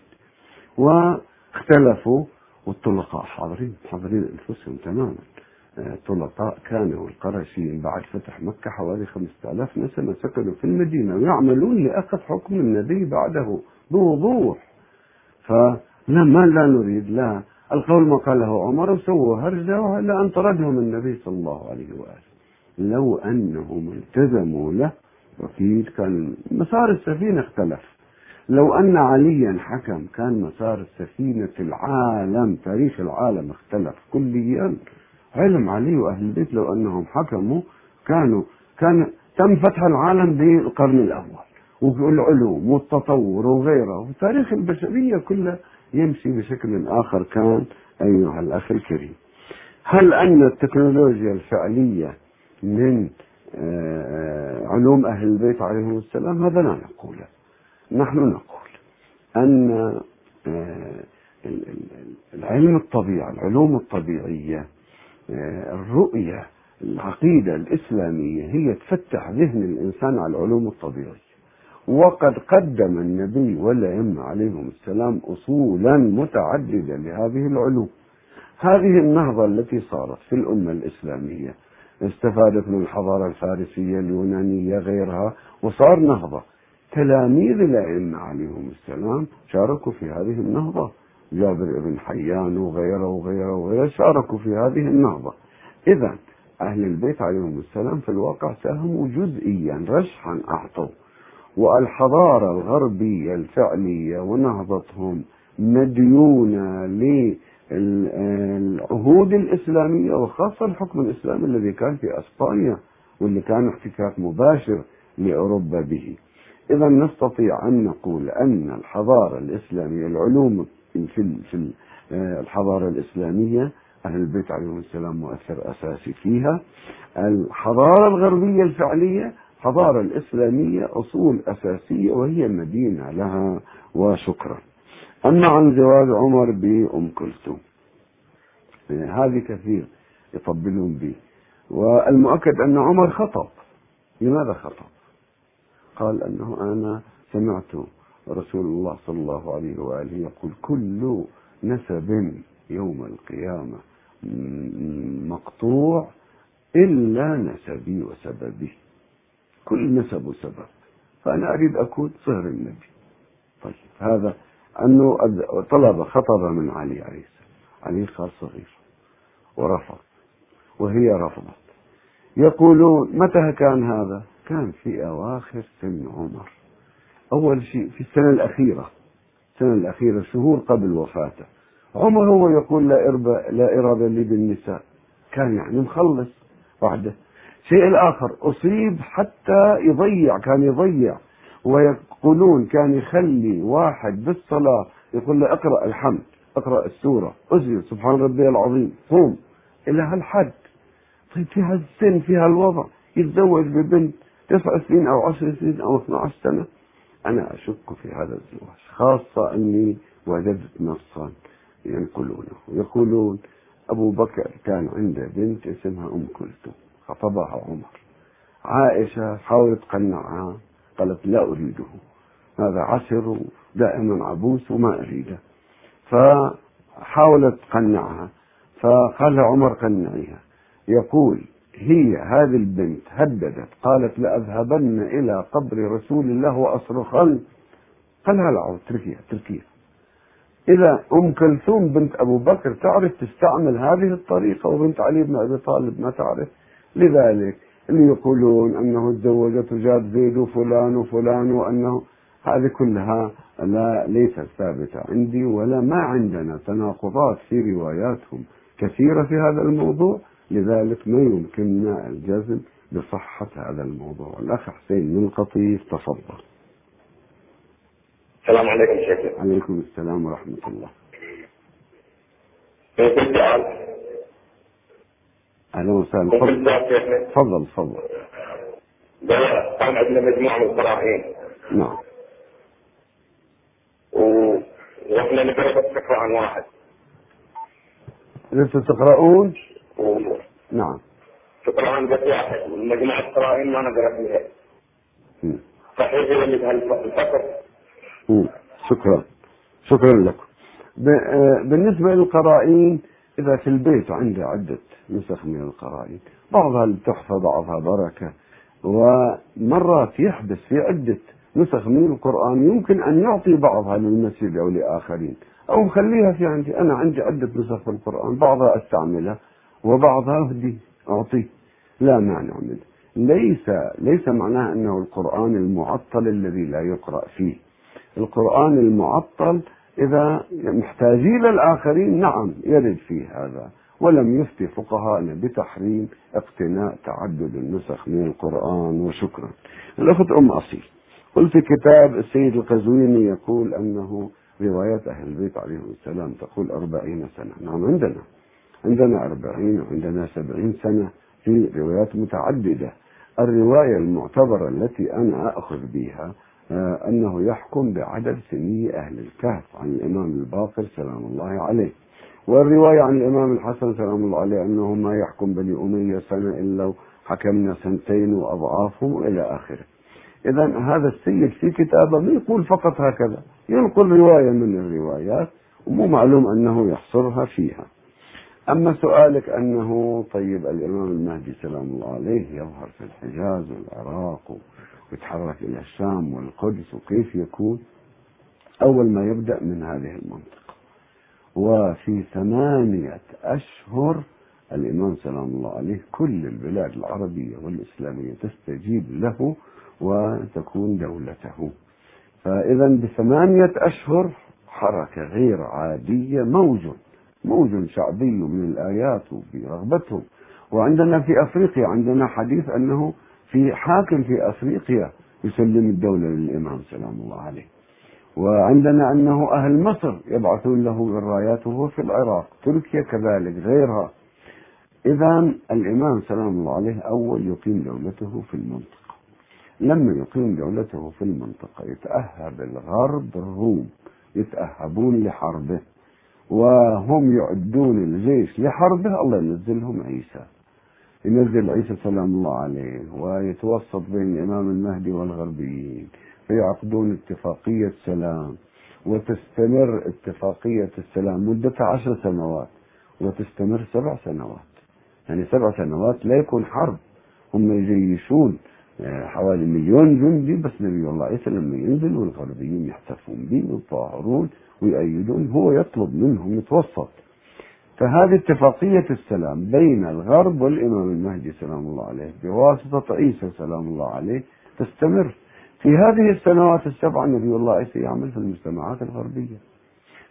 واختلفوا والطلقاء حاضرين حاضرين أنفسهم تماما. طلقاء كانوا القرشيين بعد فتح مكة حوالي خمسة آلاف نسمة سكنوا في المدينة ويعملون لأخذ حكم النبي بعده بوضوح. فلا ما لا نريد لا. القول ما قاله عمر وسووا هرجة إلا أن طردهم النبي صلى الله عليه وآله. لو أنهم التزموا له وكيل كان مسار السفينة اختلف. لو أن عليا حكم كان مسار السفينة العالم تاريخ العالم اختلف كليا. علم علي وأهل البيت لو أنهم حكموا كانوا كان تم فتح العالم بالقرن الأول. والعلوم والتطور وغيره. وتاريخ البشرية كلها يمشي بشكل آخر كان أيها الأخ الكريم. هل أن التكنولوجيا الفعلية من علوم أهل البيت عليهم السلام هذا لا نقوله نحن نقول أن العلم الطبيعي العلوم الطبيعية الرؤية العقيدة الإسلامية هي تفتح ذهن الإنسان على العلوم الطبيعية. وقد قدم النبي والأئمة عليهم السلام أصولا متعددة لهذه العلوم. هذه النهضة التي صارت في الأمة الإسلامية استفادت من الحضارة الفارسية اليونانية غيرها وصار نهضة. تلاميذ الأئمة عليهم السلام شاركوا في هذه النهضة. جابر بن حيان وغيره وغيره وغيره شاركوا في هذه النهضة. إذا أهل البيت عليهم السلام في الواقع ساهموا جزئيا رشحا أعطوا. والحضارة الغربية الفعلية ونهضتهم مديونة للعهود الإسلامية وخاصة الحكم الإسلامي الذي كان في أسبانيا واللي كان احتكاك مباشر لأوروبا به. إذا نستطيع أن نقول أن الحضارة الإسلامية العلوم في في الحضارة الإسلامية أهل البيت عليهم السلام مؤثر أساسي فيها. الحضارة الغربية الفعلية الحضارة الإسلامية أصول أساسية وهي مدينة لها وشكرا. أما عن زواج عمر بأم كلثوم. هذه كثير يطبلون به والمؤكد أن عمر خطب. لماذا خطب؟ قال أنه أنا سمعت رسول الله صلى الله عليه وآله يقول كل نسب يوم القيامة مقطوع إلا نسبي وسببي. كل نسب وسبب فأنا أريد أكون صهر النبي. طيب هذا أنه طلب خطب من علي عليه السلام. علي صار صغير ورفض وهي رفضت. يقولون متى كان هذا؟ كان في أواخر سن عمر. أول شيء في السنة الأخيرة السنة الأخيرة شهور قبل وفاته. عمر هو يقول لا إربة لا إرادة لي بالنساء. كان يعني مخلص. وحده الشيء الآخر أصيب حتى يضيع كان يضيع. ويقولون كان يخلي واحد بالصلاة يقول له اقرأ الحمد اقرأ السورة اسجد سبحان ربي العظيم صوم إلى هالحد. طيب في هالسن في هالوضع يتزوج ببنت تسع سنين أو عشر سنين أو 12 سنة. أنا أشك في هذا الزواج خاصة أني وجدت نصا ينقلونه. يقولون أبو بكر كان عنده بنت اسمها أم كلثوم خطبها عمر. عائشة حاولت تقنعها قالت لا أريده. هذا عسر دائما عبوس وما أريده. فحاولت تقنعها فقال عمر قنعيها. يقول هي هذه البنت هددت. قالت لأذهبن إلى قبر رسول الله وأصرخن. قال لا اتركيها اتركيها. إذا أم كلثوم بنت أبو بكر تعرف تستعمل هذه الطريقة وبنت علي بن أبي طالب ما تعرف. لذلك اللي يقولون أنه تزوجت وجاب زيد وفلان وفلان وأنه هذه كلها لا ليست ثابتة عندي ولا ما عندنا. تناقضات في رواياتهم كثيرة في هذا الموضوع لذلك ما يمكننا الجزم بصحة هذا الموضوع. الأخ حسين من القطيف تفضل. السلام عليكم شيخ. عليكم السلام ورحمة الله. سؤال أهلا وسهلا ممكن تفضل. تفضل تفضل. كان عندنا مجموعة من القراءين نعم. و- وإحنا نقرأ بس عن واحد. لسه تقرؤون؟ نعم. عن بس واحد. والمجموعة القراءين ما نقرأ فيها. صحيح يولد هالفقر. شكرا. شكرا لكم. آه، بالنسبة للقرائن إذا في البيت عندي عدة نسخ من القرائن بعضها التحفة بعضها بركة ومرات يحدث في عدة نسخ من القرآن يمكن أن يعطي بعضها للمسجد أو لآخرين أو خليها في عندي. أنا عندي عدة نسخ في القرآن بعضها أستعملها وبعضها أهدي أعطيه لا مانع منه. ليس ليس معناه أنه القرآن المعطل الذي لا يقرأ فيه. القرآن المعطل إذا محتاجين للآخرين نعم يرد فيه هذا. ولم يفتي فقهاءنا بتحريم اقتناء تعدد النسخ من القرآن وشكرا. الأخت أم أصيل قل في كتاب السيد القزويني يقول أنه روايات أهل البيت عليهم السلام تقول أربعين سنة. نعم عندنا. عندنا أربعين وعندنا سبعين سنة في روايات متعددة. الرواية المعتبرة التي أنا أخذ بها أنه يحكم بعدد سني أهل الكهف. عن الإمام الباقر سلام الله عليه. والرواية عن الإمام الحسن سلام الله عليه أنه ما يحكم بني أمية سنة إلا حكمنا سنتين وأضعافهم إلى آخره. إذا هذا السيد في كتابه ما يقول فقط هكذا. ينقل رواية من الروايات ومو معلوم أنه يحصرها فيها. أما سؤالك أنه طيب الإمام المهدي سلام الله عليه يظهر في الحجاز والعراق ويتحرك إلى الشام والقدس وكيف يكون. أول ما يبدأ من هذه المنطقة. وفي ثمانية أشهر الإمام سلام الله عليه كل البلاد العربية والإسلامية تستجيب له وتكون دولته. فإذا بثمانية أشهر حركة غير عادية موج موج شعبي من الآيات وبرغبتهم. وعندنا في أفريقيا عندنا حديث أنه في حاكم في أفريقيا يسلم الدولة للإمام سلام الله عليه. وعندنا أنه أهل مصر يبعثون له الرايات وهو في العراق تركيا كذلك غيرها. إذا الإمام سلام الله عليه أول يقيم دولته في المنطقة. لما يقيم دولته في المنطقة يتأهب الغرب الروم يتأهبون لحربه. وهم يعدون الجيش لحربه الله ينزلهم عيسى. ينزل عيسى سلام الله عليه ويتوسط بين الإمام المهدي والغربيين فيعقدون اتفاقية سلام وتستمر اتفاقية السلام مدتها عشر سنوات وتستمر سبع سنوات. يعني سبع سنوات لا يكون حرب هم يجيشون آه، حوالي مليون جندي بس نبي الله عيسى لما ينزل والغربيين يحتفون به ويتظاهرون ويؤيدون هو يطلب منهم يتوسط. فهذه اتفاقية السلام بين الغرب والإمام المهدي سلام الله عليه بواسطة عيسى سلام الله عليه تستمر. في هذه السنوات السبعة نبي الله عيسى يعمل في المجتمعات الغربية.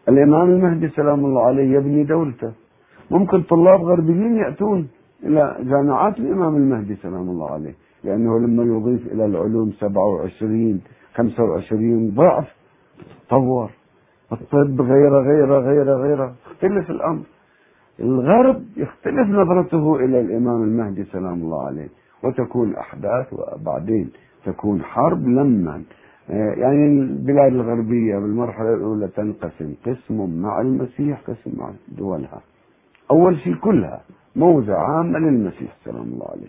الإمام المهدي سلام الله عليه يبني دولته. ممكن طلاب غربيين يأتون إلى جامعات الإمام المهدي سلام الله عليه لأنه لما يضيف إلى العلوم 27 25 ضعف تطور. الطب غيره غيره غيره غيره اختلف الأمر. الغرب يختلف نظرته إلى الإمام المهدي سلام الله عليه وتكون أحداث وبعدين تكون حرب لما آه، يعني البلاد الغربية بالمرحلة الأولى تنقسم قسم مع المسيح قسم مع دولها. أول شيء كلها موجة عامة للمسيح سلام الله عليه.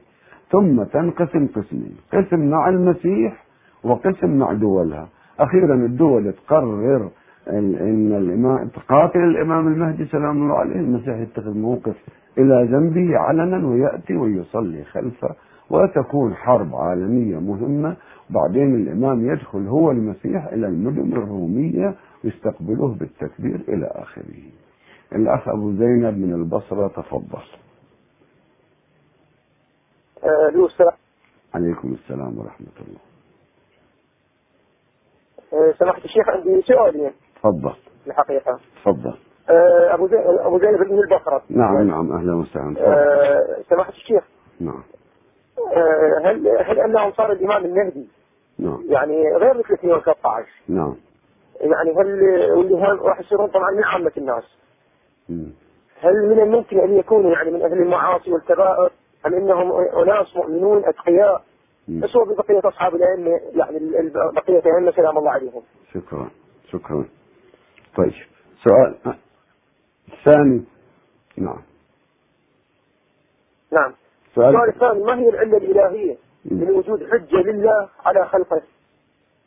ثم تنقسم قسمين قسم مع المسيح وقسم مع دولها. أخيرا الدول تقرر ان الامام تقاتل الإمام المهدي سلام الله عليه المسيح يتخذ موقف إلى جنبه علنا ويأتي ويصلي خلفه وتكون حرب عالمية مهمة بعدين الإمام يدخل هو المسيح إلى المدن الرومية ويستقبله بالتكبير إلى آخره. الأخ أبو زينب من البصرة تفضل. له السلام عليكم السلام ورحمة الله. آه، سماحة الشيخ عندي سؤالين تفضل. الحقيقة. تفضل. آه، أبو زي- أبو زينب بن البصرة نعم نعم أهلا وسهلا. آه، سماحة الشيخ. نعم. آه، هل هل أنه صار الإمام المهدي؟ نعم. يعني غير مثل 2013 نعم. يعني هل واللي هم راح يصيرون طبعا من عامة الناس؟ مم. هل من الممكن أن يكونوا يعني من أهل المعاصي والكبائر؟ أم إنهم أناس مؤمنون أتقياء؟ مم. بس هو ببقية أصحاب الأئمة يعني ال- ال- بقية الأئمة سلام الله عليهم. شكرا شكرا. طيب. سؤال ثاني نعم. نعم. سؤال. السؤال الثاني ما هي العلة الإلهية من وجود حجة لله على خلقه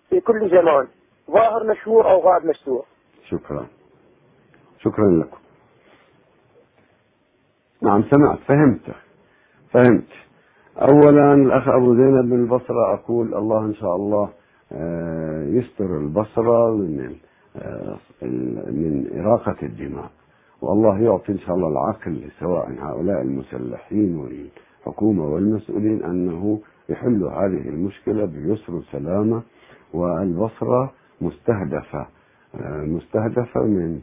في كل زمان؟ ظاهر مشهور أو غائب مستور شكرا. شكرا لكم. نعم سمعت فهمت. فهمت. أولا الأخ أبو زينب من البصرة أقول الله إن شاء الله آه، يستر البصرة من آه، من إراقة الدماء. والله يعطي إن شاء الله العقل سواء هؤلاء المسلحين والحكومة والمسؤولين أنه يحلوا هذه المشكلة بيسر وسلامة والبصرة مستهدفة. آه، مستهدفة من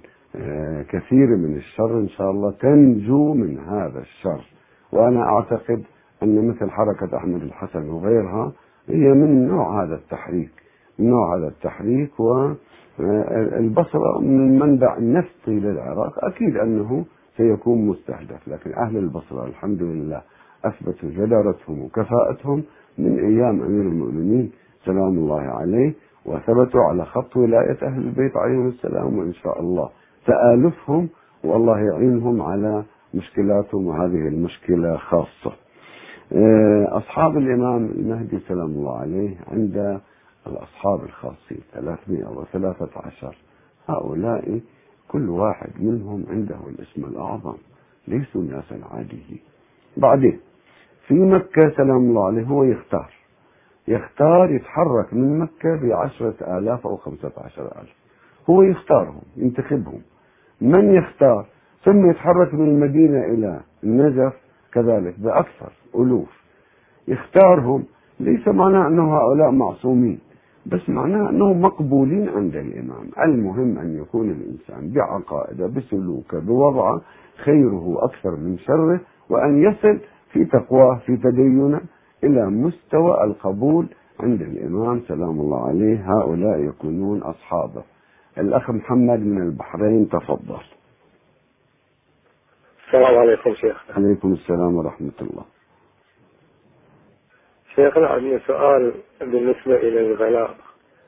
كثير من الشر إن شاء الله تنجو من هذا الشر. وأنا أعتقد أن مثل حركة أحمد الحسن وغيرها هي من نوع هذا التحريك. من نوع هذا التحريك والبصرة من المنبع النفطي للعراق أكيد أنه سيكون مستهدف لكن أهل البصرة الحمد لله أثبتوا جدارتهم وكفاءتهم من أيام أمير المؤمنين سلام الله عليه وثبتوا على خط ولاية أهل البيت عليهم السلام وإن شاء الله تآلفهم والله يعينهم على مشكلاتهم وهذه المشكلة خاصة. أصحاب الإمام المهدي سلام الله عليه عند الأصحاب الخاصين 313 هؤلاء كل واحد منهم عنده الاسم الأعظم ليسوا ناسا عاديين بعدين في مكة سلام الله عليه هو يختار. يختار يتحرك من مكة بعشرة آلاف أو خمسة عشر ألف. هو يختارهم ينتخبهم. من يختار؟ ثم يتحرك من المدينة إلى النجف كذلك بأكثر ألوف. يختارهم ليس معناه أنه هؤلاء معصومين. بس معناه أنهم مقبولين عند الإمام. المهم أن يكون الإنسان بعقائده بسلوكه بوضعه خيره أكثر من شره وأن يصل في تقواه في تدينه إلى مستوى القبول عند الإمام. سلام الله عليه. هؤلاء يكونون أصحابه. الأخ محمد من البحرين تفضل. السلام عليكم شيخ. عليكم السلام ورحمة الله. شيخنا عندي سؤال بالنسبة إلى الغلاء.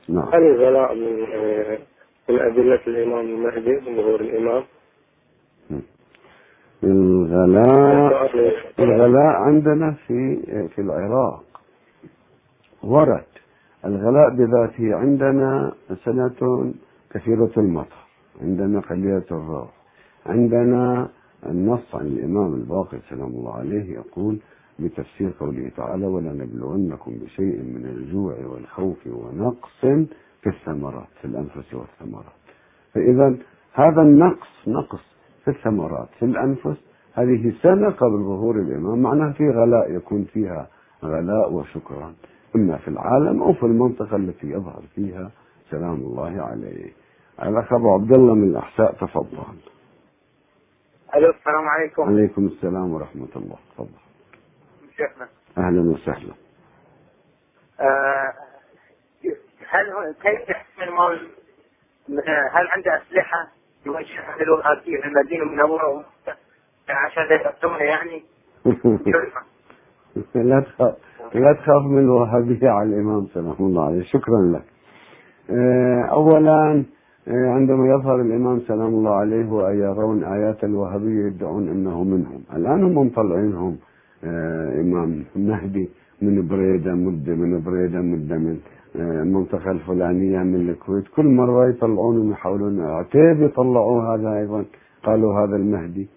نعم. هل الغلاء من آه، من أدلة الإمام المهدي ظهور الإمام؟ الغلاء الغلاء عندنا في في العراق. ورد. الغلاء بذاته عندنا سنة كثيرة المطر. عندنا قليلة الروح. عندنا النص عن الإمام الباقر سلام الله عليه يقول بتفسير قوله تعالى ولنبلونكم بشيء من الجوع والخوف ونقص في الثمرات في الأنفس والثمرات. فإذا هذا النقص نقص في الثمرات في الأنفس هذه سنة قبل ظهور الإمام معناها في غلاء يكون فيها غلاء وشكرا إما في العالم أو في المنطقة التي يظهر فيها. سلام الله عليه. الأخ أبو عبد الله من الأحساء تفضل. ألو السلام عليكم. عليكم السلام ورحمة الله. تفضل. شيخنا. أهلا وسهلا. آه هل كيف يحسن المول هل عنده أسلحة؟ يوجهها للوهابيه في المدينة المنورة عشان يقتلونه يعني؟ لا تخاف لا تخاف من الوهابية على الإمام سلام الله عليه. شكرا لك. آه، أولا آه، عندما يظهر الإمام سلام الله عليه ويرون آيات الوهابية يدعون أنه منهم. الآن هم مطلعينهم إمام مهدي من بريدة مدة من بريدة مدة من آه، المنطقة الفلانية من الكويت. كل مرة يطلعون ويحاولون عتيب يطلعوا هذا أيضا. قالوا هذا المهدي.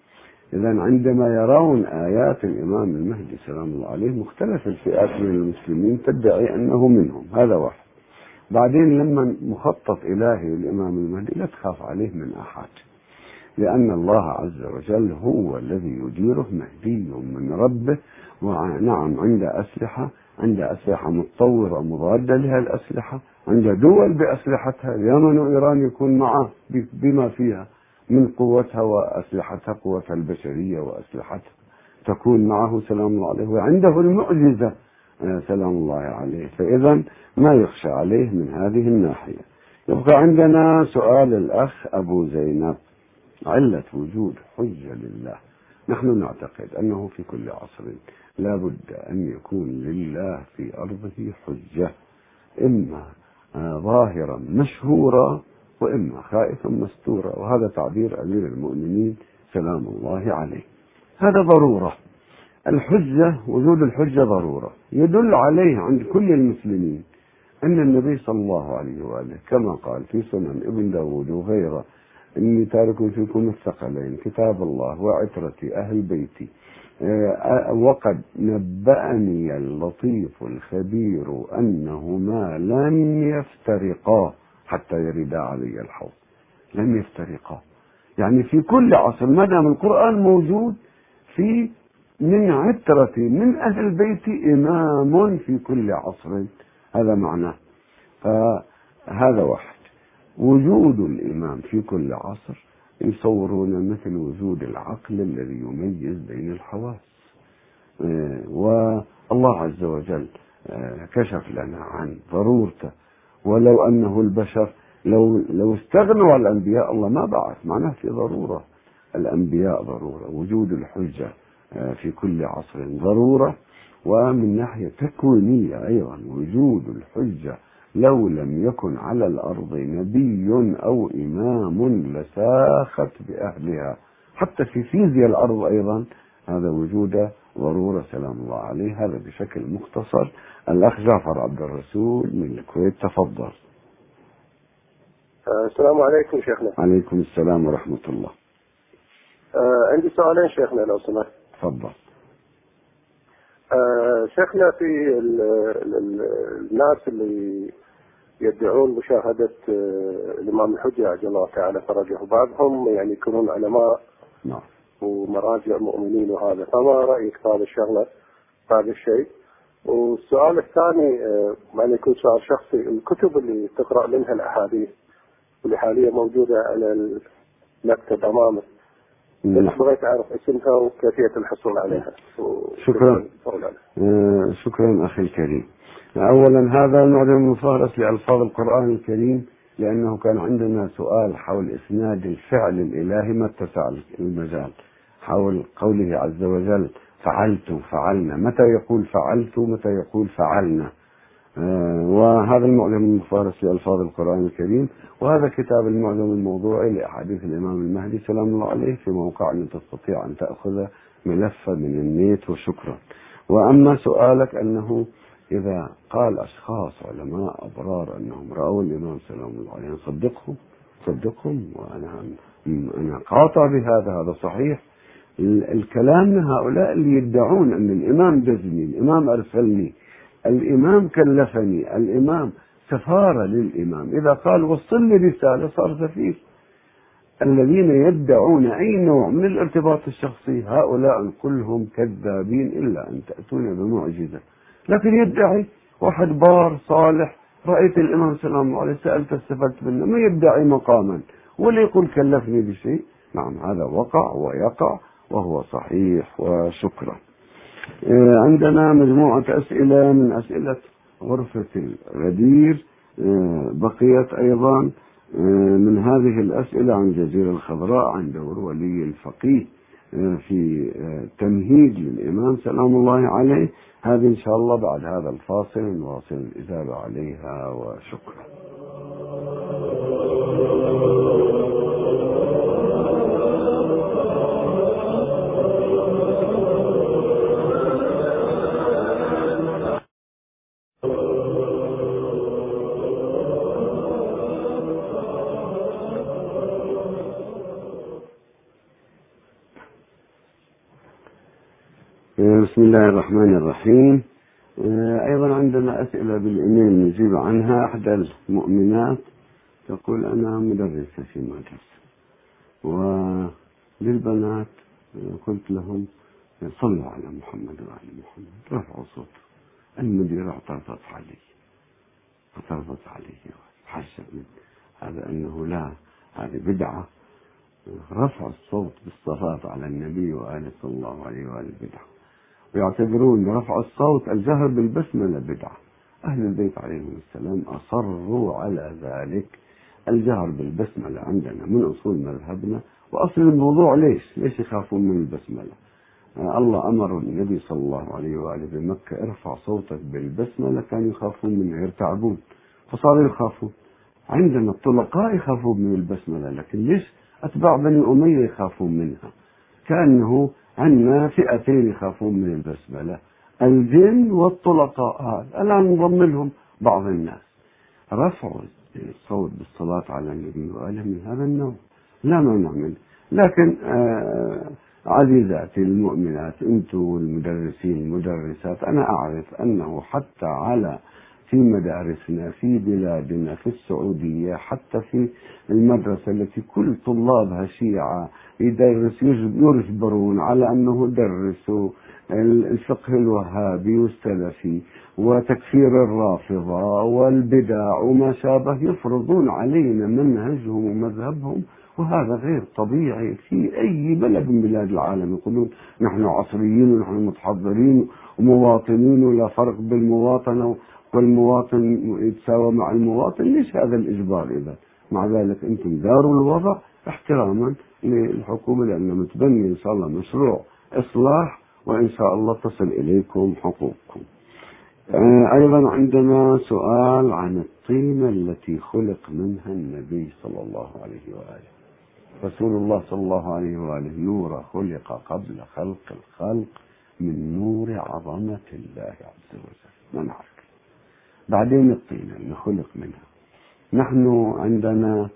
إذا عندما يرون آيات الإمام المهدي سلام الله عليه مختلف الفئات من المسلمين تدعي أنه منهم. هذا واحد. بعدين لما مخطط إلهي الإمام المهدي لا تخاف عليه من أحد. لأن الله عز وجل هو الذي يديره مهدي من ربه ونعم عند أسلحة عند أسلحة متطورة مضادة لها الأسلحة عند دول بأسلحتها اليمن وإيران يكون معه بما فيها من قوتها وأسلحتها قوتها البشرية وأسلحتها. تكون معه سلام الله عليه وعنده المعجزة آه، سلام الله عليه. فإذا ما يخشى عليه من هذه الناحية. يبقى عندنا سؤال الأخ أبو زينب. علة وجود حجة لله. نحن نعتقد أنه في كل عصر لا بد أن يكون لله في أرضه حجة إما آه، ظاهرا مشهورا وإما خائفا مستورا وهذا تعبير أمير المؤمنين سلام الله عليه. هذا ضرورة. الحجة وجود الحجة ضرورة. يدل عليه عند كل المسلمين أن النبي صلى الله عليه وآله كما قال في سنن ابن داود وغيره إني تارك فيكم الثقلين كتاب الله وعترتي أهل بيتي. آه، وقد نبأني اللطيف الخبير أنهما لن يفترقا حتى يردا علي الحوض. لن يفترقا. يعني في كل عصر ما دام القرآن موجود في من عترة من أهل البيت إمام في كل عصر. هذا معناه. فهذا واحد. وجود الإمام في كل عصر يصورون مثل وجود العقل الذي يميز بين الحواس. آه، والله عز وجل آه، كشف لنا عن ضرورته. ولو أنه البشر لو لو استغنوا الأنبياء الله ما بعث معناه في ضرورة. الأنبياء ضرورة وجود الحجة آه، في كل عصر ضرورة. ومن ناحية تكوينية أيضا وجود الحجة لو لم يكن على الأرض نبي أو إمام لساخت بأهلها. حتى في فيزياء الأرض أيضا هذا وجود ضرورة سلام الله عليه. هذا بشكل مختصر. الأخ جعفر عبد الرسول من الكويت تفضل. آه، السلام عليكم شيخنا. عليكم السلام ورحمة الله. آه، عندي سؤالين شيخنا لو سمحت. تفضل. آه، شيخنا في ال- ال- ال- الناس اللي يدعون مشاهدة آه، الإمام الحجة عجل الله تعالى فرجه بعضهم يعني يكونون علماء نعم. ومراجع مؤمنين وهذا. فما رأيك في هذا الشغلة؟ في هذا الشيء؟ والسؤال الثاني آه، انه يكون سؤال شخصي. الكتب اللي تقرأ منها الأحاديث واللي حاليا موجودة على المكتب أمامك نعم. بغيت أعرف اسمها وكيفية الحصول عليها. شكراً. آه، شكرا أخي الكريم. أولا هذا المعجم المفهرس لألفاظ القرآن الكريم لأنه كان عندنا سؤال حول إسناد الفعل الإلهي ما اتسع المجال حول قوله عز وجل فعلت فعلنا. متى يقول فعلت متى يقول فعلنا آه، وهذا المعجم المفارس لألفاظ القرآن الكريم وهذا كتاب المعجم الموضوعي لأحاديث الإمام المهدي سلام الله عليه في موقع أن تستطيع أن تأخذ ملفا من النيت وشكرا. وأما سؤالك أنه إذا قال أشخاص علماء أبرار أنهم رأوا الإمام سلام الله عليه صدقهم صدقهم وأنا أنا قاطع بهذا هذا صحيح. ال- الكلام هؤلاء اللي يدعون أن الإمام دزني الإمام أرسلني الإمام كلفني الإمام سفارة للإمام. إذا قال وصل لي رسالة صار سفير الذين يدعون أي نوع من الارتباط الشخصي هؤلاء كلهم كذابين إلا أن تأتون بمعجزة. لكن يدعي واحد بار صالح. رأيت الإمام سلام الله عليه سألت استفدت منه ما يدعي مقاما؟ ولا يقول كلفني بشيء. نعم هذا وقع ويقع وهو صحيح وشكرا. آه، عندنا مجموعة أسئلة من أسئلة غرفة الغدير. آه، بقيت أيضا آه، من هذه الأسئلة عن الجزيرة الخضراء عن دور ولي الفقيه. في آه، تمهيد للإمام سلام الله عليه هذه إن شاء الله بعد هذا الفاصل نواصل الإجابة عليها وشكرا. الرحمن الرحيم أيضا عندنا أسئلة بالإيميل نجيب عنها. إحدى المؤمنات تقول أنا مدرسة في مدرسة وللبنات قلت لهم صلوا على محمد وعلى محمد رفعوا صوت المدير اعترضت علي اعترضت علي حاشا من هذا أنه لا هذه بدعة. رفع الصوت بالصلاة على النبي وآله صلى الله عليه وآله بدعة. ويعتبرون رفع الصوت الجهر بالبسملة بدعة أهل البيت عليهم السلام أصروا على ذلك. الجهر بالبسملة عندنا من أصول مذهبنا وأصل الموضوع ليش؟ ليش يخافون من البسملة آه الله أمر النبي صلى الله عليه وآله بمكة ارفع صوتك بالبسملة كانوا يخافون منها يرتعبون. فصاروا يخافون. عندنا الطلقاء يخافون من البسملة لكن ليش أتباع بني أمية يخافون منها؟ كأنه عندنا فئتين يخافون من البسملة الجن والطلقاء الآن انضم لهم بعض الناس. رفعوا الصوت بالصلاة على النبي وآله من هذا النوع. لا مانع منه. لكن آه عزيزاتي المؤمنات أنتم المدرسين المدرسات أنا أعرف أنه حتى على في مدارسنا في بلادنا في السعودية حتى في المدرسة التي كل طلابها شيعة يدرس يجبرون على أنه درسوا الفقه الوهابي والسلفي وتكفير الرافضة والبدع وما شابه يفرضون علينا منهجهم ومذهبهم وهذا غير طبيعي في أي بلد من بلاد العالم. يقولون نحن عصريين ونحن متحضرين ومواطنين ولا فرق بالمواطنة والمواطن يتساوى مع المواطن ليش هذا الإجبار إذا؟ مع ذلك أنتم داروا الوضع احتراما للحكومة لأن متبني إن شاء الله مشروع إصلاح وإن شاء الله تصل إليكم حقوقكم. آه، أيضا عندنا سؤال عن الطينة التي خلق منها النبي صلى الله عليه وآله. رسول الله صلى الله عليه وآله نور خلق قبل خلق الخلق من نور عظمة الله عز وجل. ما نعرف؟ بعدين الطينة اللي خلق منها. نحن عندنا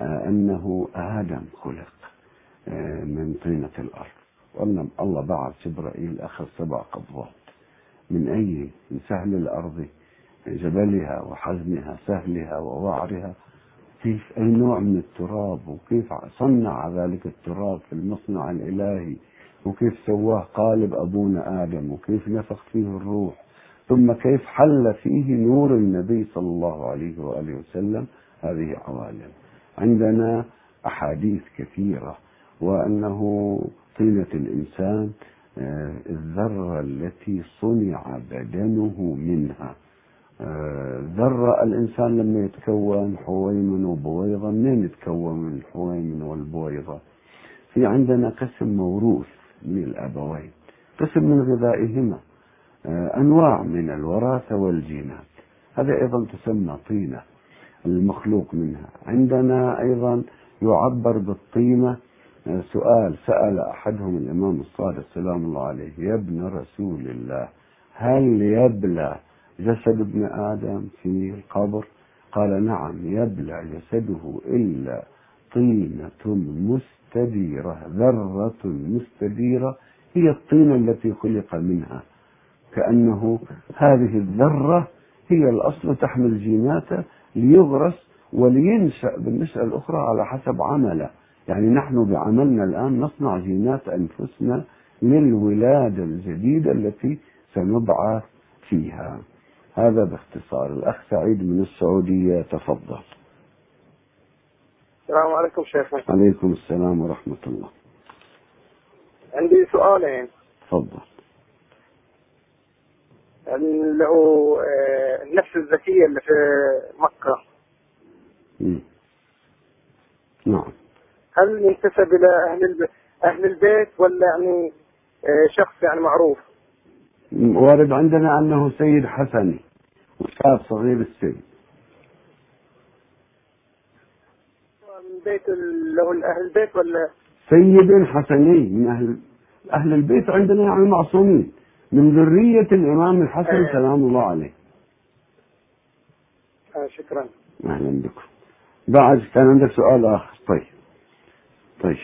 آه أنه آدم خلق آه من طينة الأرض. وأن الله بعث جبرائيل أخذ سبع قبضات. من أي؟ من سهل الأرض جبلها وحزمها سهلها ووعرها. كيف؟ أي نوع من التراب؟ وكيف صنع ذلك التراب في المصنع الإلهي؟ وكيف سواه قالب أبونا آدم؟ وكيف نفخ فيه الروح؟ ثم كيف حل فيه نور النبي صلى الله عليه وآله وسلم هذه عوالم عندنا أحاديث كثيرة وأنه طينة الإنسان آه، الذرة التي صنع بدنه منها. آه، ذرة الإنسان لما يتكون حويمن وبويضة منين يتكون من الحويمن والبويضة؟ في عندنا قسم موروث من الأبوين قسم من غذائهما. أنواع من الوراثة والجينات. هذا أيضا تسمى طينة المخلوق منها. عندنا أيضا يعبر بالطينة. آه، سؤال سأل أحدهم الإمام الصادق سلام الله عليه يا ابن رسول الله هل يبلى جسد ابن آدم في القبر؟ قال نعم يبلى جسده إلا طينة مستديرة ذرة مستديرة هي الطينة التي خلق منها. كأنه هذه الذرة هي الأصل تحمل جيناته ليغرس ولينشأ بالنشأة الأخرى على حسب عمله. يعني نحن بعملنا الآن نصنع جينات أنفسنا للولادة الجديدة التي سنبعث فيها. هذا باختصار. الأخ سعيد من السعودية تفضل. السلام عليكم شيخنا عليكم السلام ورحمة الله. عندي سؤالين. تفضل. اللي هو آه، النفس الذكية اللي في مكة. نعم هل ينتسب إلى أهل. أهل البيت ولا يعني آه، شخص يعني معروف؟ وارد عندنا أنه سيد حسني وشاب صغير السن من بيت هو أهل البيت ولا سيد حسني من أهل أهل البيت عندنا يعني معصومين من ذرية الإمام الحسن أيوة. سلام الله عليه. آه شكرا. أهلا بكم. بعد كان عندك سؤال آخر. طيب. طيب.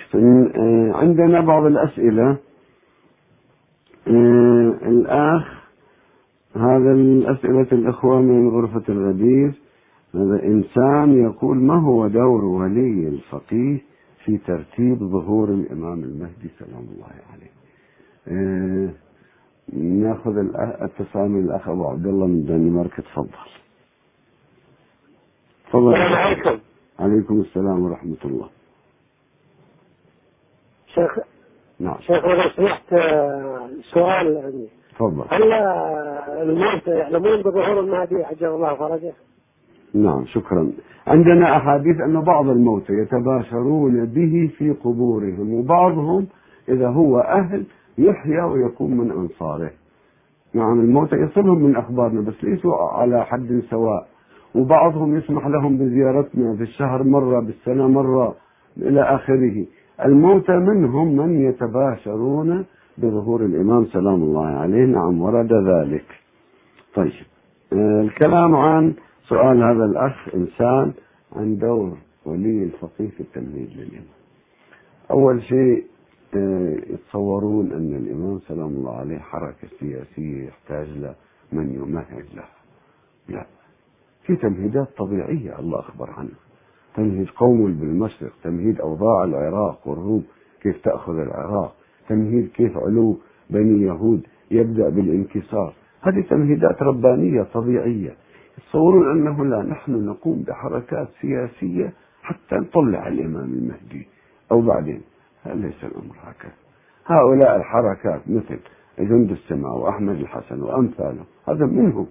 آه، عندنا بعض الأسئلة. آه، الأخ هذا الأسئلة الإخوة من غرفة الغدير. هذا إنسان يقول ما هو دور ولي الفقيه في ترتيب ظهور الإمام المهدي سلام الله عليه؟ آه، ناخذ اتصال من الأخ أبو عبد الله من دنمارك تفضل تفضل السلام عليكم. عليكم السلام ورحمة الله. شيخ نعم. شيخ لو سمحت آه، سؤال عندي تفضل هل آه، الموتى يعلمون بظهور المهدي؟ عجل الله فرجه؟ نعم شكرا. عندنا أحاديث أن بعض الموتى يتباشرون به في قبورهم وبعضهم إذا هو أهل يحيى ويكون من أنصاره. نعم الموتى يصلهم من أخبارنا بس ليسوا على حد سواء. وبعضهم يسمح لهم بزيارتنا في الشهر مرة بالسنة مرة إلى آخره. الموتى منهم من يتباشرون بظهور الإمام سلام الله عليه نعم ورد ذلك. طيب آه، الكلام عن سؤال هذا الأخ إنسان عن دور ولي الفقيه في التمهيد للإمام. أول شيء يتصورون أن الإمام سلام الله عليه حركة سياسية يحتاج لمن يمهد لها لا. في تمهيدات طبيعية الله أخبر عنها. تمهيد قوم بالمشرق تمهيد أوضاع العراق والروم كيف تأخذ العراق تمهيد كيف علو بني يهود يبدأ بالانكسار. هذه تمهيدات ربانية طبيعية. يتصورون أنه لا نحن نقوم بحركات سياسية حتى نطلع الإمام المهدي. أو بعدين ليس الأمر هكذا. هؤلاء الحركات مثل جند السماء وأحمد الحسن وأمثاله هذا منهم.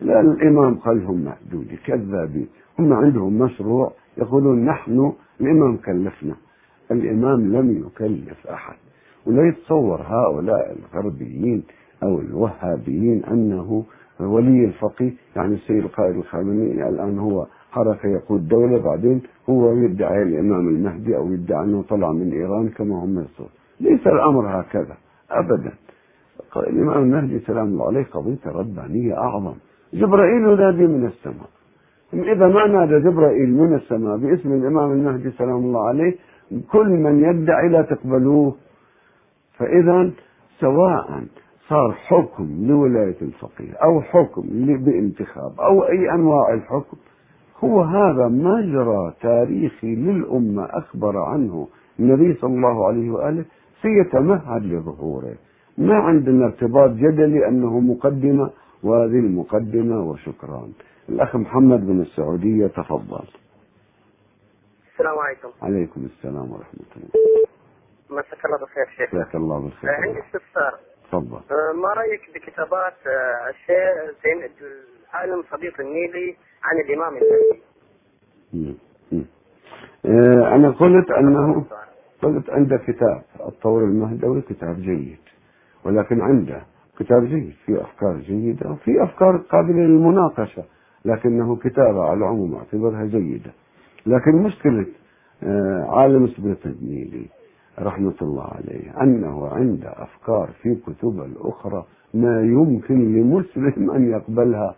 لا الإمام قال هم مهدود كذابين. هم عندهم مشروع يقولون نحن الإمام كلفنا. الإمام لم يكلف أحد. ولا يتصور هؤلاء الغربيين أو الوهابيين أنه ولي الفقيه يعني السيد القائد الخامنئي الآن هو حركة يقود دولة بعدين هو يدعي الإمام المهدي أو يدعي أنه طلع من إيران كما هم يصور ليس الأمر هكذا أبدا. الإمام المهدي سلام الله عليه قضية ربانية أعظم. جبرائيل ينادي من السماء. إذا ما نادى جبرائيل من السماء باسم الإمام المهدي سلام الله عليه كل من يدعي لا تقبلوه. فإذا سواء صار حكم لولاية الفقيه أو حكم بانتخاب أو أي أنواع الحكم هو هذا مجرى تاريخي للأمة أخبر عنه النبي صلى الله عليه وآله سيتمهد لظهوره. ما عندنا ارتباط جدلي أنه مقدمة وهذه المقدمة وشكرا الأخ محمد من السعودية تفضل. السلام عليكم. عليكم السلام ورحمة الله. مساك الله بالخير شيخ. جزاك الله بالخير. عندي استفسار تفضل. آه، ما رأيك بكتابات آه، الشيخ زين العالم صديق النيلي عن الإمام المهدي؟ آه، أنا قلت أنه قلت عنده كتاب الطور المهدوي كتاب جيد ولكن عنده كتاب جيد في أفكار جيدة وفي أفكار قابلة للمناقشة لكنه كتابة على العموم أعتبرها جيدة. لكن مشكلة آه، عالم سبيط النيلي رحمة الله عليه أنه عنده أفكار في كتبه الأخرى ما يمكن لمسلم أن يقبلها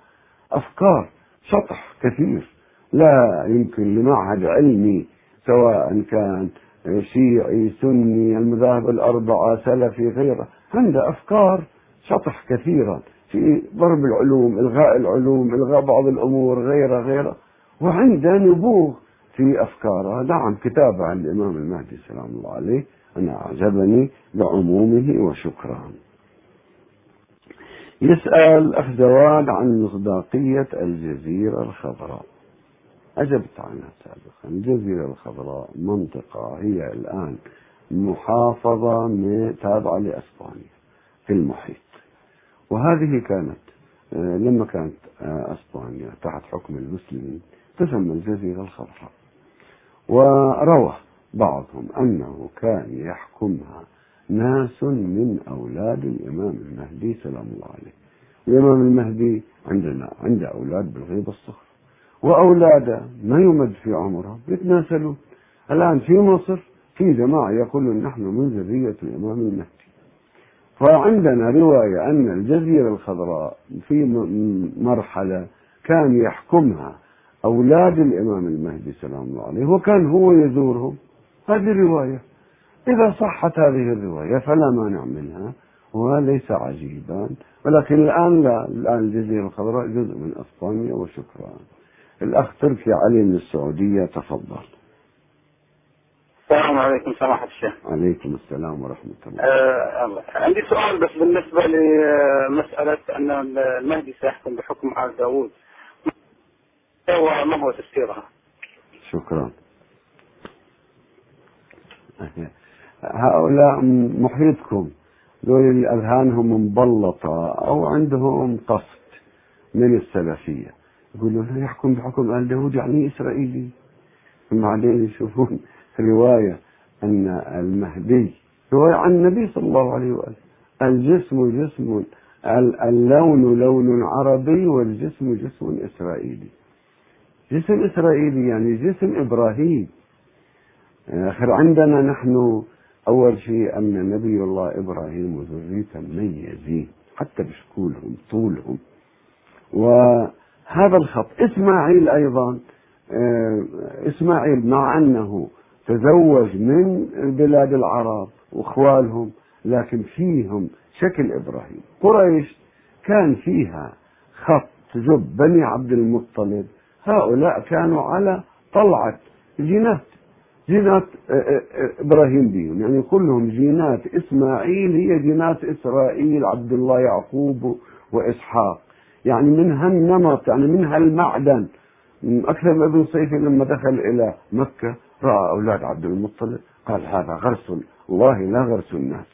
أفكار شطح كثير. لا يمكن لمعهد علمي سواء كان شيعي سني المذاهب الأربعة سلفي غيره عنده أفكار شطح كثيرا في ضرب العلوم إلغاء العلوم إلغاء بعض الأمور غيره غيره. وعنده نبوغ في أفكاره نعم كتاب عن الإمام المهدي سلام الله عليه أنا أعجبني بعمومه وشكرا يسأل أخ زواد عن مصداقية الجزيرة الخضراء. أجبت عنها سابقا. الجزيرة الخضراء منطقة هي الآن محافظة تابعة لأسبانيا في المحيط. وهذه كانت آه، لما كانت آه، أسبانيا تحت حكم المسلمين تسمى الجزيرة الخضراء. وروى بعضهم أنه كان يحكمها ناس من أولاد الإمام المهدي سلام الله عليه. الإمام المهدي عندنا عنده أولاد بالغيبة الصخر وأولاده ما يمد في عمرهم يتناسلون. الآن في مصر في جماعة يقولون نحن من ذرية الإمام المهدي. فعندنا رواية أن الجزيرة الخضراء في مرحلة كان يحكمها أولاد الإمام المهدي سلام الله عليه وكان هو يزورهم. هذه رواية إذا صحت هذه الرواية فلا مانع منها وليس عجيبا ولكن الآن لا الآن الجزيرة الخضراء جزء من أسبانيا وشكرا الأخ تركي علي من السعودية تفضل السلام عليكم سماحة الشيخ. عليكم السلام ورحمة الله. آه عندي سؤال بس بالنسبة لمسألة أن المهدي سيحكم بحكم آل داوود. ما هو تفسيرها؟ شكرا. هؤلاء محيطكم. دول أذهانهم مبلطة أو عندهم قصد من السلفية. يقولون يحكم بحكم آل داوود يعني إسرائيلي. بعدين يشوفون رواية أن المهدي رواية عن النبي صلى الله عليه وآله. الجسم جسم اللون لون عربي والجسم جسم إسرائيلي. جسم إسرائيلي يعني جسم إبراهيم. آخر عندنا نحن أول شيء أن نبي الله إبراهيم وذريته مميزين حتى بشكولهم طولهم. وهذا الخط إسماعيل أيضا آه، إسماعيل مع أنه تزوج من بلاد العرب وإخوالهم لكن فيهم شكل إبراهيم. قريش كان فيها خط جب بني عبد المطلب. هؤلاء كانوا على طلعة جينات جينات آه، آه، آه، إبراهيم بيهم. يعني كلهم جينات. إسماعيل هي جينات إسرائيل عبد الله يعقوب وإسحاق. يعني من هالنمط يعني من هالمعدن. أكثر من ابن صيفي لما دخل إلى مكة رأى أولاد عبد المطلب. قال هذا غرس. الله لا غرس الناس.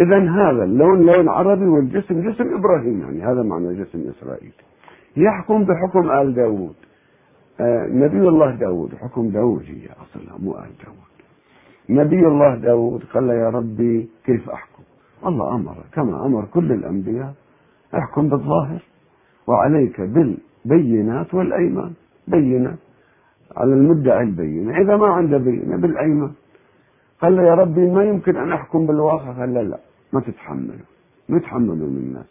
إذا هذا اللون لون عربي والجسم جسم إبراهيم. يعني هذا معنى جسم إسرائيل. يحكم بحكم آل داود. آه نبي الله داود حكم داود هي أصلها مو آل داود. نبي الله داود قال يا ربي كيف أحكم؟ الله أمر كما أمر كل الأنبياء أحكم بالظاهر وعليك بالبينات والأيمان. بينة على المدعي البينة. إذا ما عنده بينة بالأيمان. قال له يا ربي ما يمكن أن أحكم بالواقع. قال لا لا ما تتحملوا ما يتحملوا من الناس.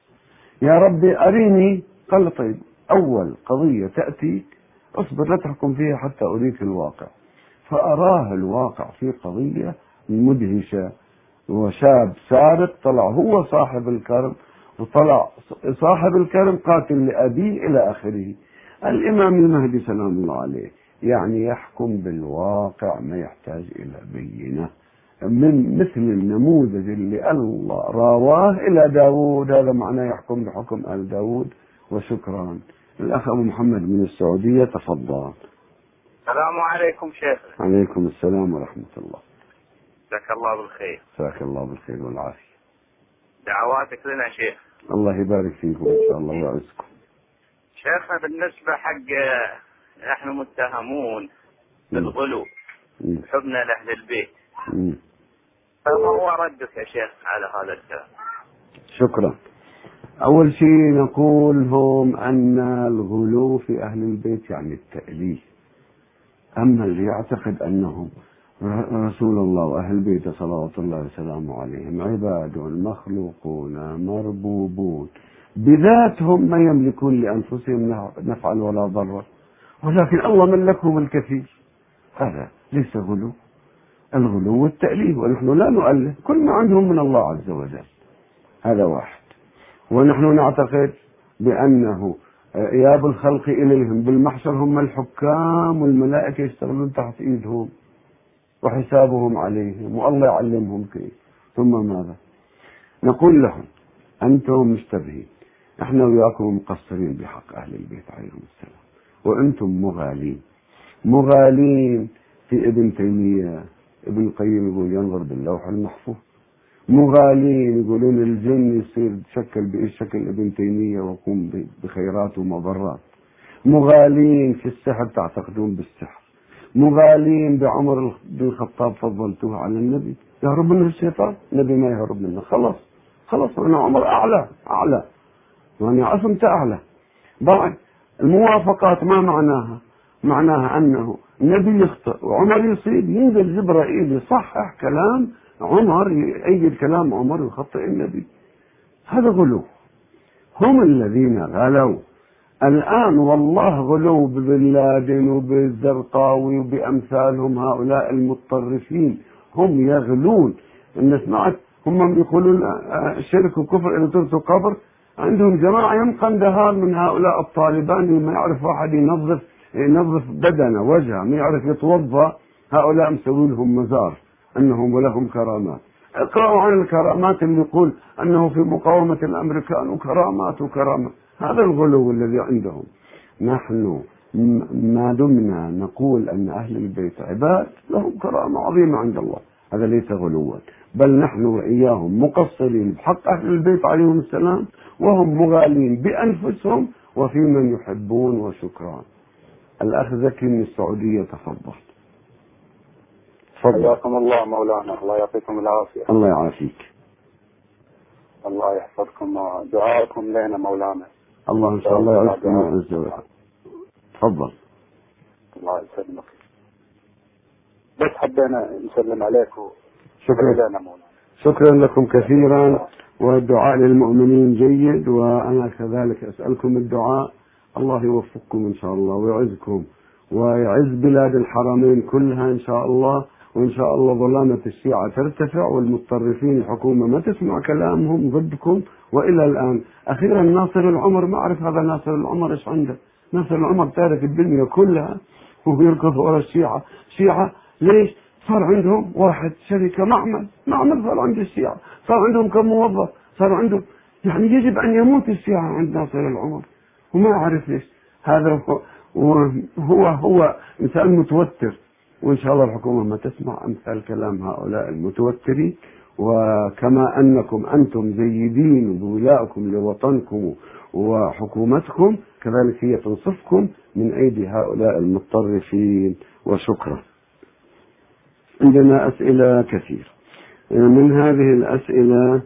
يا ربي أريني. قال له طيب أول قضية تأتي أصبر لا تحكم فيها حتى أريك الواقع. فأراه الواقع في قضية مدهشة. وشاب سارق طلع هو صاحب الكرم وطلع صاحب الكرم قاتل لأبيه إلى آخره. الإمام المهدي سلام الله عليه يعني يحكم بالواقع ما يحتاج إلى بينة. من مثل النموذج اللي الله راواه إلى داود هذا معناه يحكم بحكم آل داود وشكرا. الأخ أبو محمد من السعودية تفضل. السلام عليكم شيخ. عليكم السلام ورحمة الله. جزاك الله بالخير. جزاك الله بالخير والعافية. دعواتك لنا شيخ. الله يبارك فيكم إن شاء الله ويعزكم. شيخنا بالنسبة حق نحن متهمون بالغلو حبنا لأهل البيت. مم. فما هو ردك يا شيخ على هذا الكلام؟ شكرا. أول شيء نقول هم أن الغلو في أهل البيت يعني التأليه أما اللي يعتقد أنهم رسول الله وأهل بيته صلوات الله وسلامه عليهم عباد مخلوقون مربوبون. بذاتهم ما يملكون لأنفسهم نفعا ولا ضرا. ولكن الله ملكهم الكثير. هذا ليس غلو. الغلو والتأليه ونحن لا نؤله كل ما عندهم من الله عز وجل. هذا واحد. ونحن نعتقد بأنه إياب الخلق إليهم. بالمحشر هم الحكام والملائكة يشتغلون تحت إيدهم وحسابهم عليهم والله يعلمهم كيف. ثم ماذا؟ نقول لهم أنتم مشتبهين. إحنا وياكم مقصرين بحق أهل البيت عليهم السلام. وأنتم مغالين. مغالين في ابن تيمية. ابن القيم يقول ينظر باللوح المحفوظ. مغالين يقولون الجن يصير تشكل بإيش؟ شكل ابن تيمية ويقوم بخيرات ومضرات. مغالين في السحر تعتقدون بالسحر. مغالين بعمر بن الخطاب فضلتوه على النبي. يهرب منه الشيطان؟ النبي ما يهرب منه. خلاص خلاص أنا عمر أعلى أعلى. يعني عصمت أعلى. بعد الموافقات ما معناها. معناها أنه النبي يخطئ وعمر يصيب ينزل جبرائيل يصحح كلام عمر يأيد كلام عمر ويخطئ النبي. هذا غلو. هم الذين غلوا. الآن والله غلو ببن لادن وبالزرقاوي وبأمثالهم هؤلاء المتطرفين هم يغلون. الناس سمعت هم يقولون شرك وكفر إذا تركوا قبر. عندهم جماعة يمقن دهار من هؤلاء الطالبان اللي ما يعرف واحد ينظف ينظف بدنه وجهه ما يعرف يتوضأ. هؤلاء مسوي لهم مزار. أنهم ولهم كرامات. اقرأوا عن الكرامات اللي يقول أنه في مقاومة الأمريكان وكرامات وكرامات. هذا الغلو الذي عندهم. نحن ما دمنا نقول أن أهل البيت عباد لهم كرامة عظيمة عند الله. هذا ليس غلوا. بل نحن وإياهم مقصرين بحق أهل البيت عليهم السلام وهم مغالين بأنفسهم وفي من يحبون وشكران. الأخ زكي من السعودية تفضل. تفضل. حياكم الله مولانا. الله يعطيكم العافية. الله يعافيك. الله يحفظكم دعاءكم لنا مولانا. الله إن شاء الله يعزكم ويعز تفضل. الله يسلمك. بس حبينا نسلم عليك شكرا. لنا مولانا. شكرا لكم كثيرا. والدعاء للمؤمنين جيد وأنا كذلك أسألكم الدعاء. الله يوفقكم إن شاء الله ويعزكم ويعز بلاد الحرمين كلها إن شاء الله. وإن شاء الله ظلامة الشيعة ترتفع والمتطرفين الحكومة ما تسمع كلامهم ضدكم وإلى الآن. أخيرا ناصر العمر ما أعرف هذا ناصر العمر إيش عنده. ناصر العمر تارك الدنيا كلها وهو يركض ورا الشيعة. شيعة ليش؟ صار عندهم واحد شركة معمل. معمل صار عند الشيعة. صار عندهم كم موظف صار عندهم يعني يجب أن يموت الشيعة عند ناصر العمر. وما أعرف ليش. هذا هو هو, هو إنسان متوتر. وإن شاء الله الحكومة ما تسمع أمثال كلام هؤلاء المتوترين. وكما أنكم أنتم زيدين بولائكم لوطنكم وحكومتكم كذلك هي تنصفكم من أيدي هؤلاء المتطرفين. وشكرا. عندنا أسئلة كثير. من هذه الأسئلة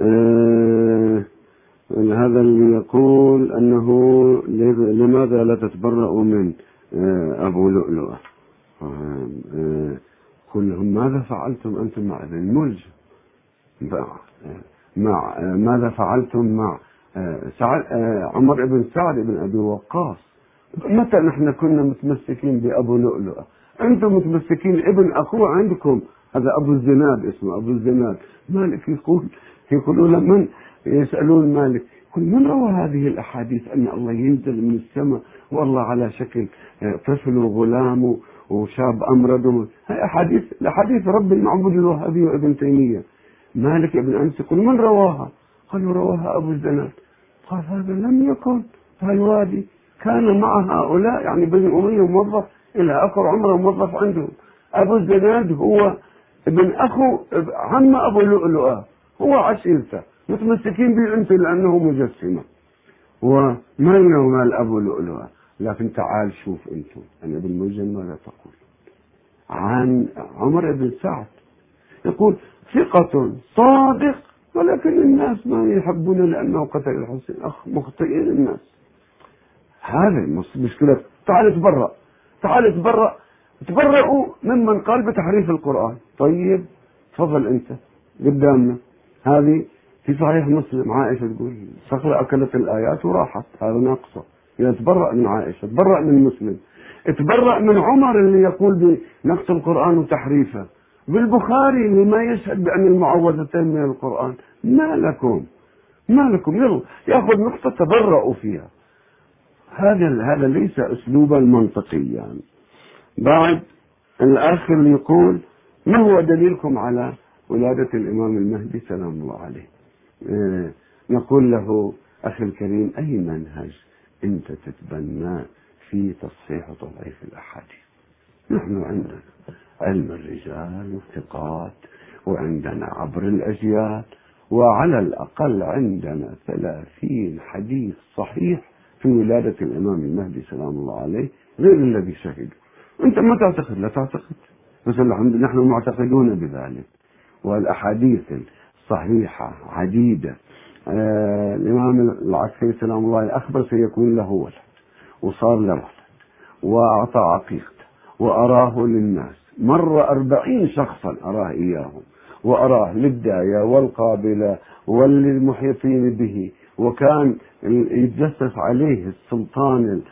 آه، هذا اللي يقول أنه لماذا لا تتبرأوا من آه، أبو لؤلؤة؟ آه، قل لهم ماذا فعلتم أنتم مع ابن الملجم مع ماذا فعلتم مع سعد عمر بن سعد بن أبي وقاص؟ متى نحن كنا متمسكين بأبو لؤلؤة؟ أنتم متمسكين ابن أخوه عندكم. هذا أبو الزناد اسمه أبو الزناد. مالك يقول يقولون من يسألون مالك. يقول من روى هذه الأحاديث أن الله ينزل من السماء والله على شكل طفل وغلام وشاب أمرد هاي أحاديث الأحاديث رب المعبود الوهابي وابن تيمية. مالك ابن أنس يقول من رواها؟ قالوا رواها أبو الزناد. قال هذا لم يكن. الوادي كان مع هؤلاء يعني بني أمية موظف إلى آخر عمره موظف عندهم. أبو الزناد هو ابن أخو عم أبو لؤلؤة. هو عشيرته. متمسكين به أنت لأنه مجسمة. وما مال أبو لؤلؤة؟ لكن تعال شوف أنتم. أنا ابن ملجم ماذا تقول؟ عن عمر بن سعد. يقول ثقة صادق ولكن الناس ما يحبون لأنه قتل الحسين أخ مخطئين الناس. هذا مشكلة. تعال تبرأ. تعال تبرأ. تبرأوا ممن قال بتحريف القرآن. طيب تفضل أنت. قدامنا. هذه في صحيح مسلم. عائشة تقول صخرة أكلت الآيات وراحت. هذا ناقصة. يعني تبرأ من عائشة تبرأ من مسلم تبرأ من عمر اللي يقول بنقص القرآن وتحريفه بالبخاري اللي ما يشهد بأن المعوذتين من القرآن. ما لكم ما لكم. يلا يأخذ نقطة تبرأوا فيها. هذا هذا ليس أسلوبا منطقيا. يعني. بعد الاخ اللي يقول ما هو دليلكم على ولادة الإمام المهدي؟ سلام الله عليه. آه، نقول له أخي الكريم أي منهج؟ أنت تتبناه في تصحيح وتضعيف الأحاديث. نحن عندنا علم الرجال والثقات وعندنا عبر الأجيال وعلى الأقل عندنا ثلاثين حديث صحيح في ولادة الإمام المهدي سلام الله عليه غير الذي شهدوا أنت ما تعتقد؟ لا تعتقد. بس الحمد نحن معتقدون بذلك. والأحاديث الصحيحة عديدة. الإمام العسكري سلام الله أخبر سيكون له ولد وصار له ولد وأعطى عقيقته وأراه للناس. مر أربعين شخصا أراه إياهم وأراه للداية والقابلة وللمحيطين به وكان يتجسس عليه السلطان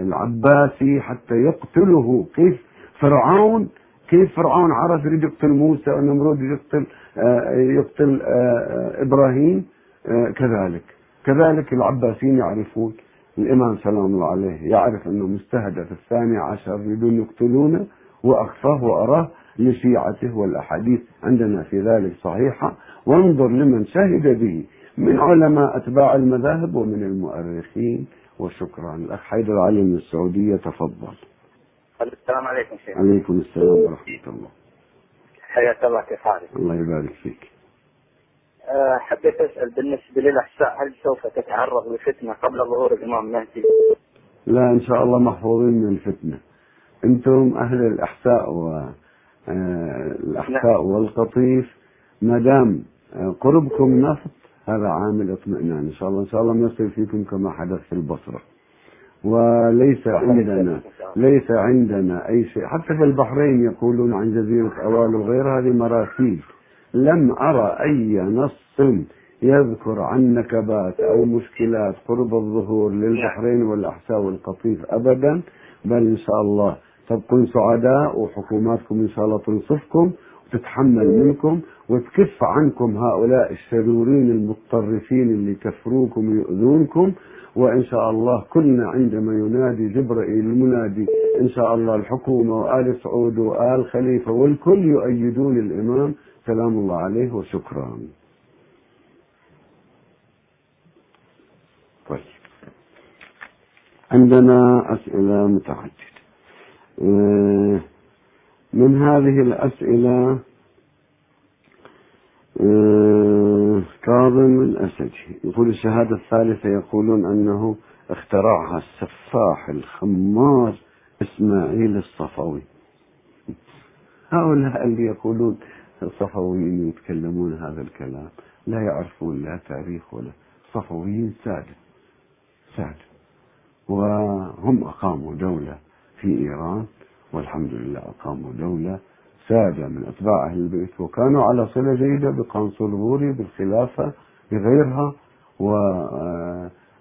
العباسي حتى يقتله. كيف فرعون؟ كيف فرعون عرف يريد يقتل موسى ونمرود يقتل آه، يقتل آه، إبراهيم؟ آه، كذلك. كذلك العباسيين يعرفون الإمام سلام الله عليه يعرف أنه مستهدف الثاني عشر يريدون يقتلونه وأخفاه وأراه لشيعته والأحاديث عندنا في ذلك صحيحة. وانظر لمن شهد به من علماء أتباع المذاهب ومن المؤرخين. وشكرا الاخ حيدر علي من السعودية تفضل. السلام عليكم شيخ. عليكم السلام ورحمة الله. حياك الله كيف حالك؟ الله يبارك فيك. حبيت أسأل بالنسبة للأحساء هل سوف تتعرض لفتنة قبل ظهور الإمام المهدي؟ لا إن شاء الله محفوظين من الفتنة. أنتم أهل الأحساء والأحساء نعم. والقطيف. ما دام آه، قربكم نفط هذا عامل اطمئنان إن شاء الله إن شاء الله ما يصير فيكم كما حدث في البصرة. وليس عندنا ليس عندنا أي شيء. حتى في البحرين يقولون عن جزيرة أوال وغيرها هذه مراسيل. لم أرى أي نص يذكر عن نكبات أو مشكلات قرب الظهور للبحرين والأحساء والقطيف أبدا. بل إن شاء الله تبقون سعداء وحكوماتكم إن شاء الله تنصفكم وتتحمل منكم وتكف عنكم هؤلاء الشرورين المتطرفين اللي يكفروكم ويؤذونكم. وإن شاء الله كلنا عندما ينادي جبرائيل المنادي إن شاء الله الحكومة وآل سعود وآل خليفة والكل يؤيدون الإمام. سلام الله عليه وشكرا. طيب. عندنا أسئلة متعددة. آه، من هذه الأسئلة آه، كاظم الأسدي يقول الشهادة الثالثة يقولون أنه اخترعها السفاح الخمار إسماعيل الصفوي. هؤلاء اللي يقولون الصفويين يتكلمون هذا الكلام لا يعرفون لا تاريخ ولا صفويين سادة سادة وهم أقاموا دولة في إيران والحمد لله أقاموا دولة سادة من أتباع أهل البيت وكانوا على صلة جيدة بقنصلبوري بالخلافة بغيرها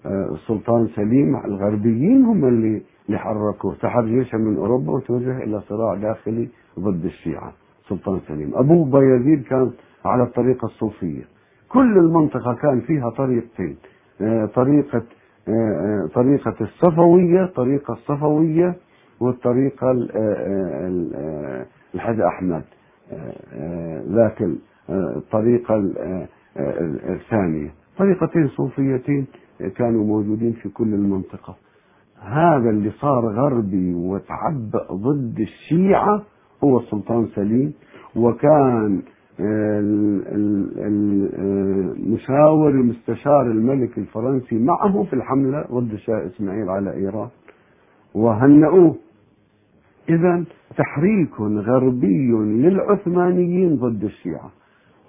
والسلطان سليم الغربيين هم اللي اللي حركوا سحب جيشه من أوروبا وتوجه إلى صراع داخلي ضد الشيعة. سلطان سليم أبوه بايزيد كان على الطريقة الصوفية. كل المنطقة كان فيها طريقتين. طريقة طريقة الصفوية طريقة الصفوية والطريقة الحاج أحمد. ذاك الطريقة الثانية. طريقتين صوفيتين كانوا موجودين في كل المنطقة. هذا اللي صار غربي وتعبأ ضد الشيعة هو السلطان سليم وكان المشاور المستشار الملك الفرنسي معه في الحملة ضد الشاه إسماعيل على إيران وهنئوه إذا تحريك غربي للعثمانيين ضد الشيعة.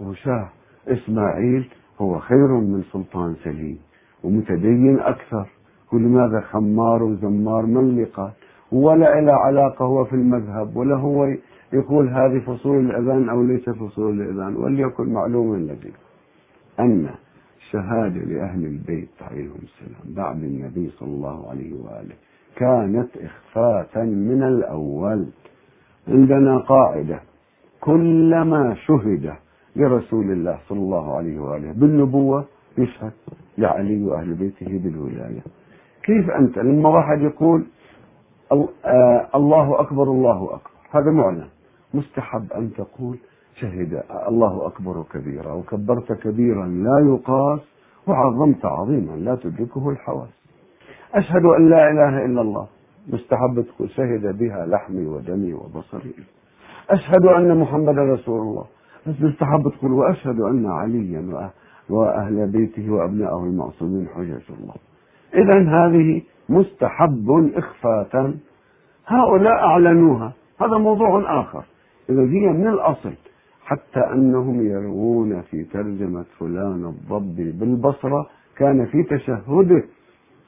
وشاه إسماعيل هو خير من سلطان سليم ومتدين أكثر. ولماذا خمار وزمار من اللي قال ولا له علاقة هو في المذهب ولا هو يقول هذه فصول الأذان أو ليس فصول الأذان وليكن معلوما لديكم أن الشهادة لأهل البيت عليهم السلام بعد النبي صلى الله عليه وآله كانت إخفاء من الأول. عندنا قاعدة كلما شهد لرسول الله صلى الله عليه وآله بالنبوة يشهد لعلي وأهل بيته بالولاية. كيف أنت؟ لما واحد يقول الله أكبر الله أكبر. هذا معلن مستحب أن تقول شهد الله أكبر كبيرا وكبرت كبيرا لا يقاس وعظمت عظيما لا تدركه الحواس. أشهد أن لا إله إلا الله. مستحب تقول شهد بها لحمي ودمي وبصري. أشهد أن محمدا رسول الله. بس مستحب تقول وأشهد أن عليا وأهل بيته وأبنائه المعصومين حجج الله. إذا هذه مستحب إخفاء هؤلاء أعلنوها. هذا موضوع آخر. إذا هي من الأصل. حتى أنهم يروون في ترجمة فلان الضبي بالبصرة. كان في تشهده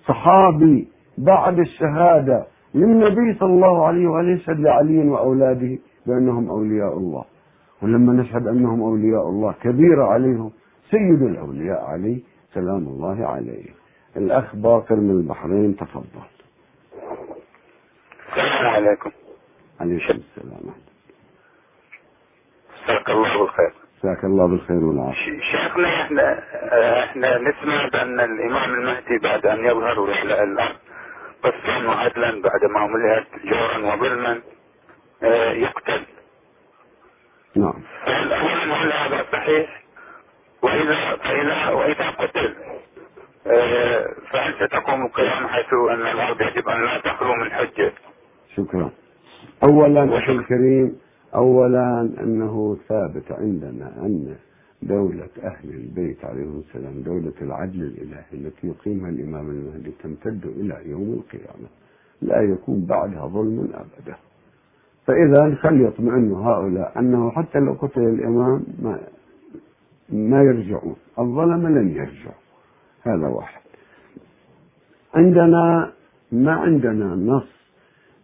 صحابي بعد الشهادة للنبي صلى الله عليه وآله يشهد لعلي وأولاده بأنهم أولياء الله. ولما نشهد أنهم أولياء الله كبيرة عليهم سيد الأولياء عليه سلام الله عليه. الأخ باقر من البحرين تفضل. السلام عليكم. عليكم السلام. جزاك الله بالخير. جزاك الله بالخير والعافية. شيخنا إحنا إحنا نسمع بأن الإمام المهدي بعد أن يظهر ويحلق الأرض قسطا وعدلا بعد ما ملئت جورا وظلما آه يقتل. نعم. هل هذا صحيح؟ وإذا فإذا وإذا قتل. فهل ستقوم القيامة حيث أن الأرض يجب أن لا تخلو من حجة؟ شكرا. اولا أخي الكريم اولا أنه ثابت عندنا أن دولة أهل البيت عليهم السلام دولة العدل الإلهي التي يقيمها الإمام المهدي تمتد إلى يوم القيامة. لا يكون بعدها ظلم أبدا. فإذا فليطمئن هؤلاء أنه حتى لو قتل الإمام ما ما يرجعون. الظلم لن يرجعوا هذا واحد. عندنا ما عندنا نص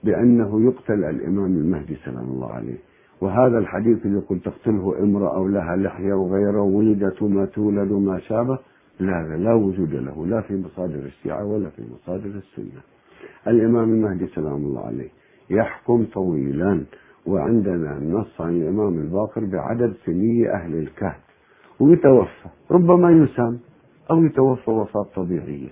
بأنه يقتل الإمام المهدي سلام الله عليه. وهذا الحديث اللي يقول تقتله امرأة لها لحية وغيره ولدت وما تولد وما شابه لا لا وجود له لا في مصادر الشيعة ولا في مصادر السنة. الإمام المهدي سلام الله عليه يحكم طويلا وعندنا نص عن الإمام الباقر بعدد سنية أهل الكهف. ويتوفى ربما يسام. أو يتوفى وفاة طبيعية.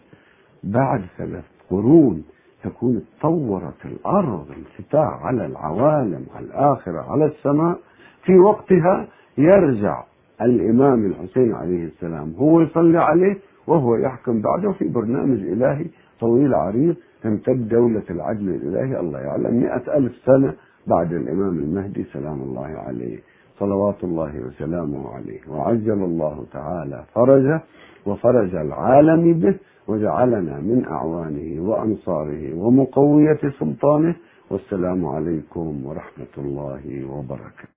بعد ثلاث قرون تكون تطورت الأرض انفتاح على العوالم على الآخرة على السماء. في وقتها يرجع الإمام الحسين عليه السلام هو يصلي عليه وهو يحكم بعده في برنامج إلهي طويل عريض تمتد دولة العدل الإلهي الله يعلم مئة ألف سنة بعد الإمام المهدي سلام الله عليه. صلوات الله وسلامه عليه. وعجل الله تعالى فرجه. وفرج العالم به وجعلنا من أعوانه وأنصاره ومقوية سلطانه والسلام عليكم ورحمة الله وبركاته.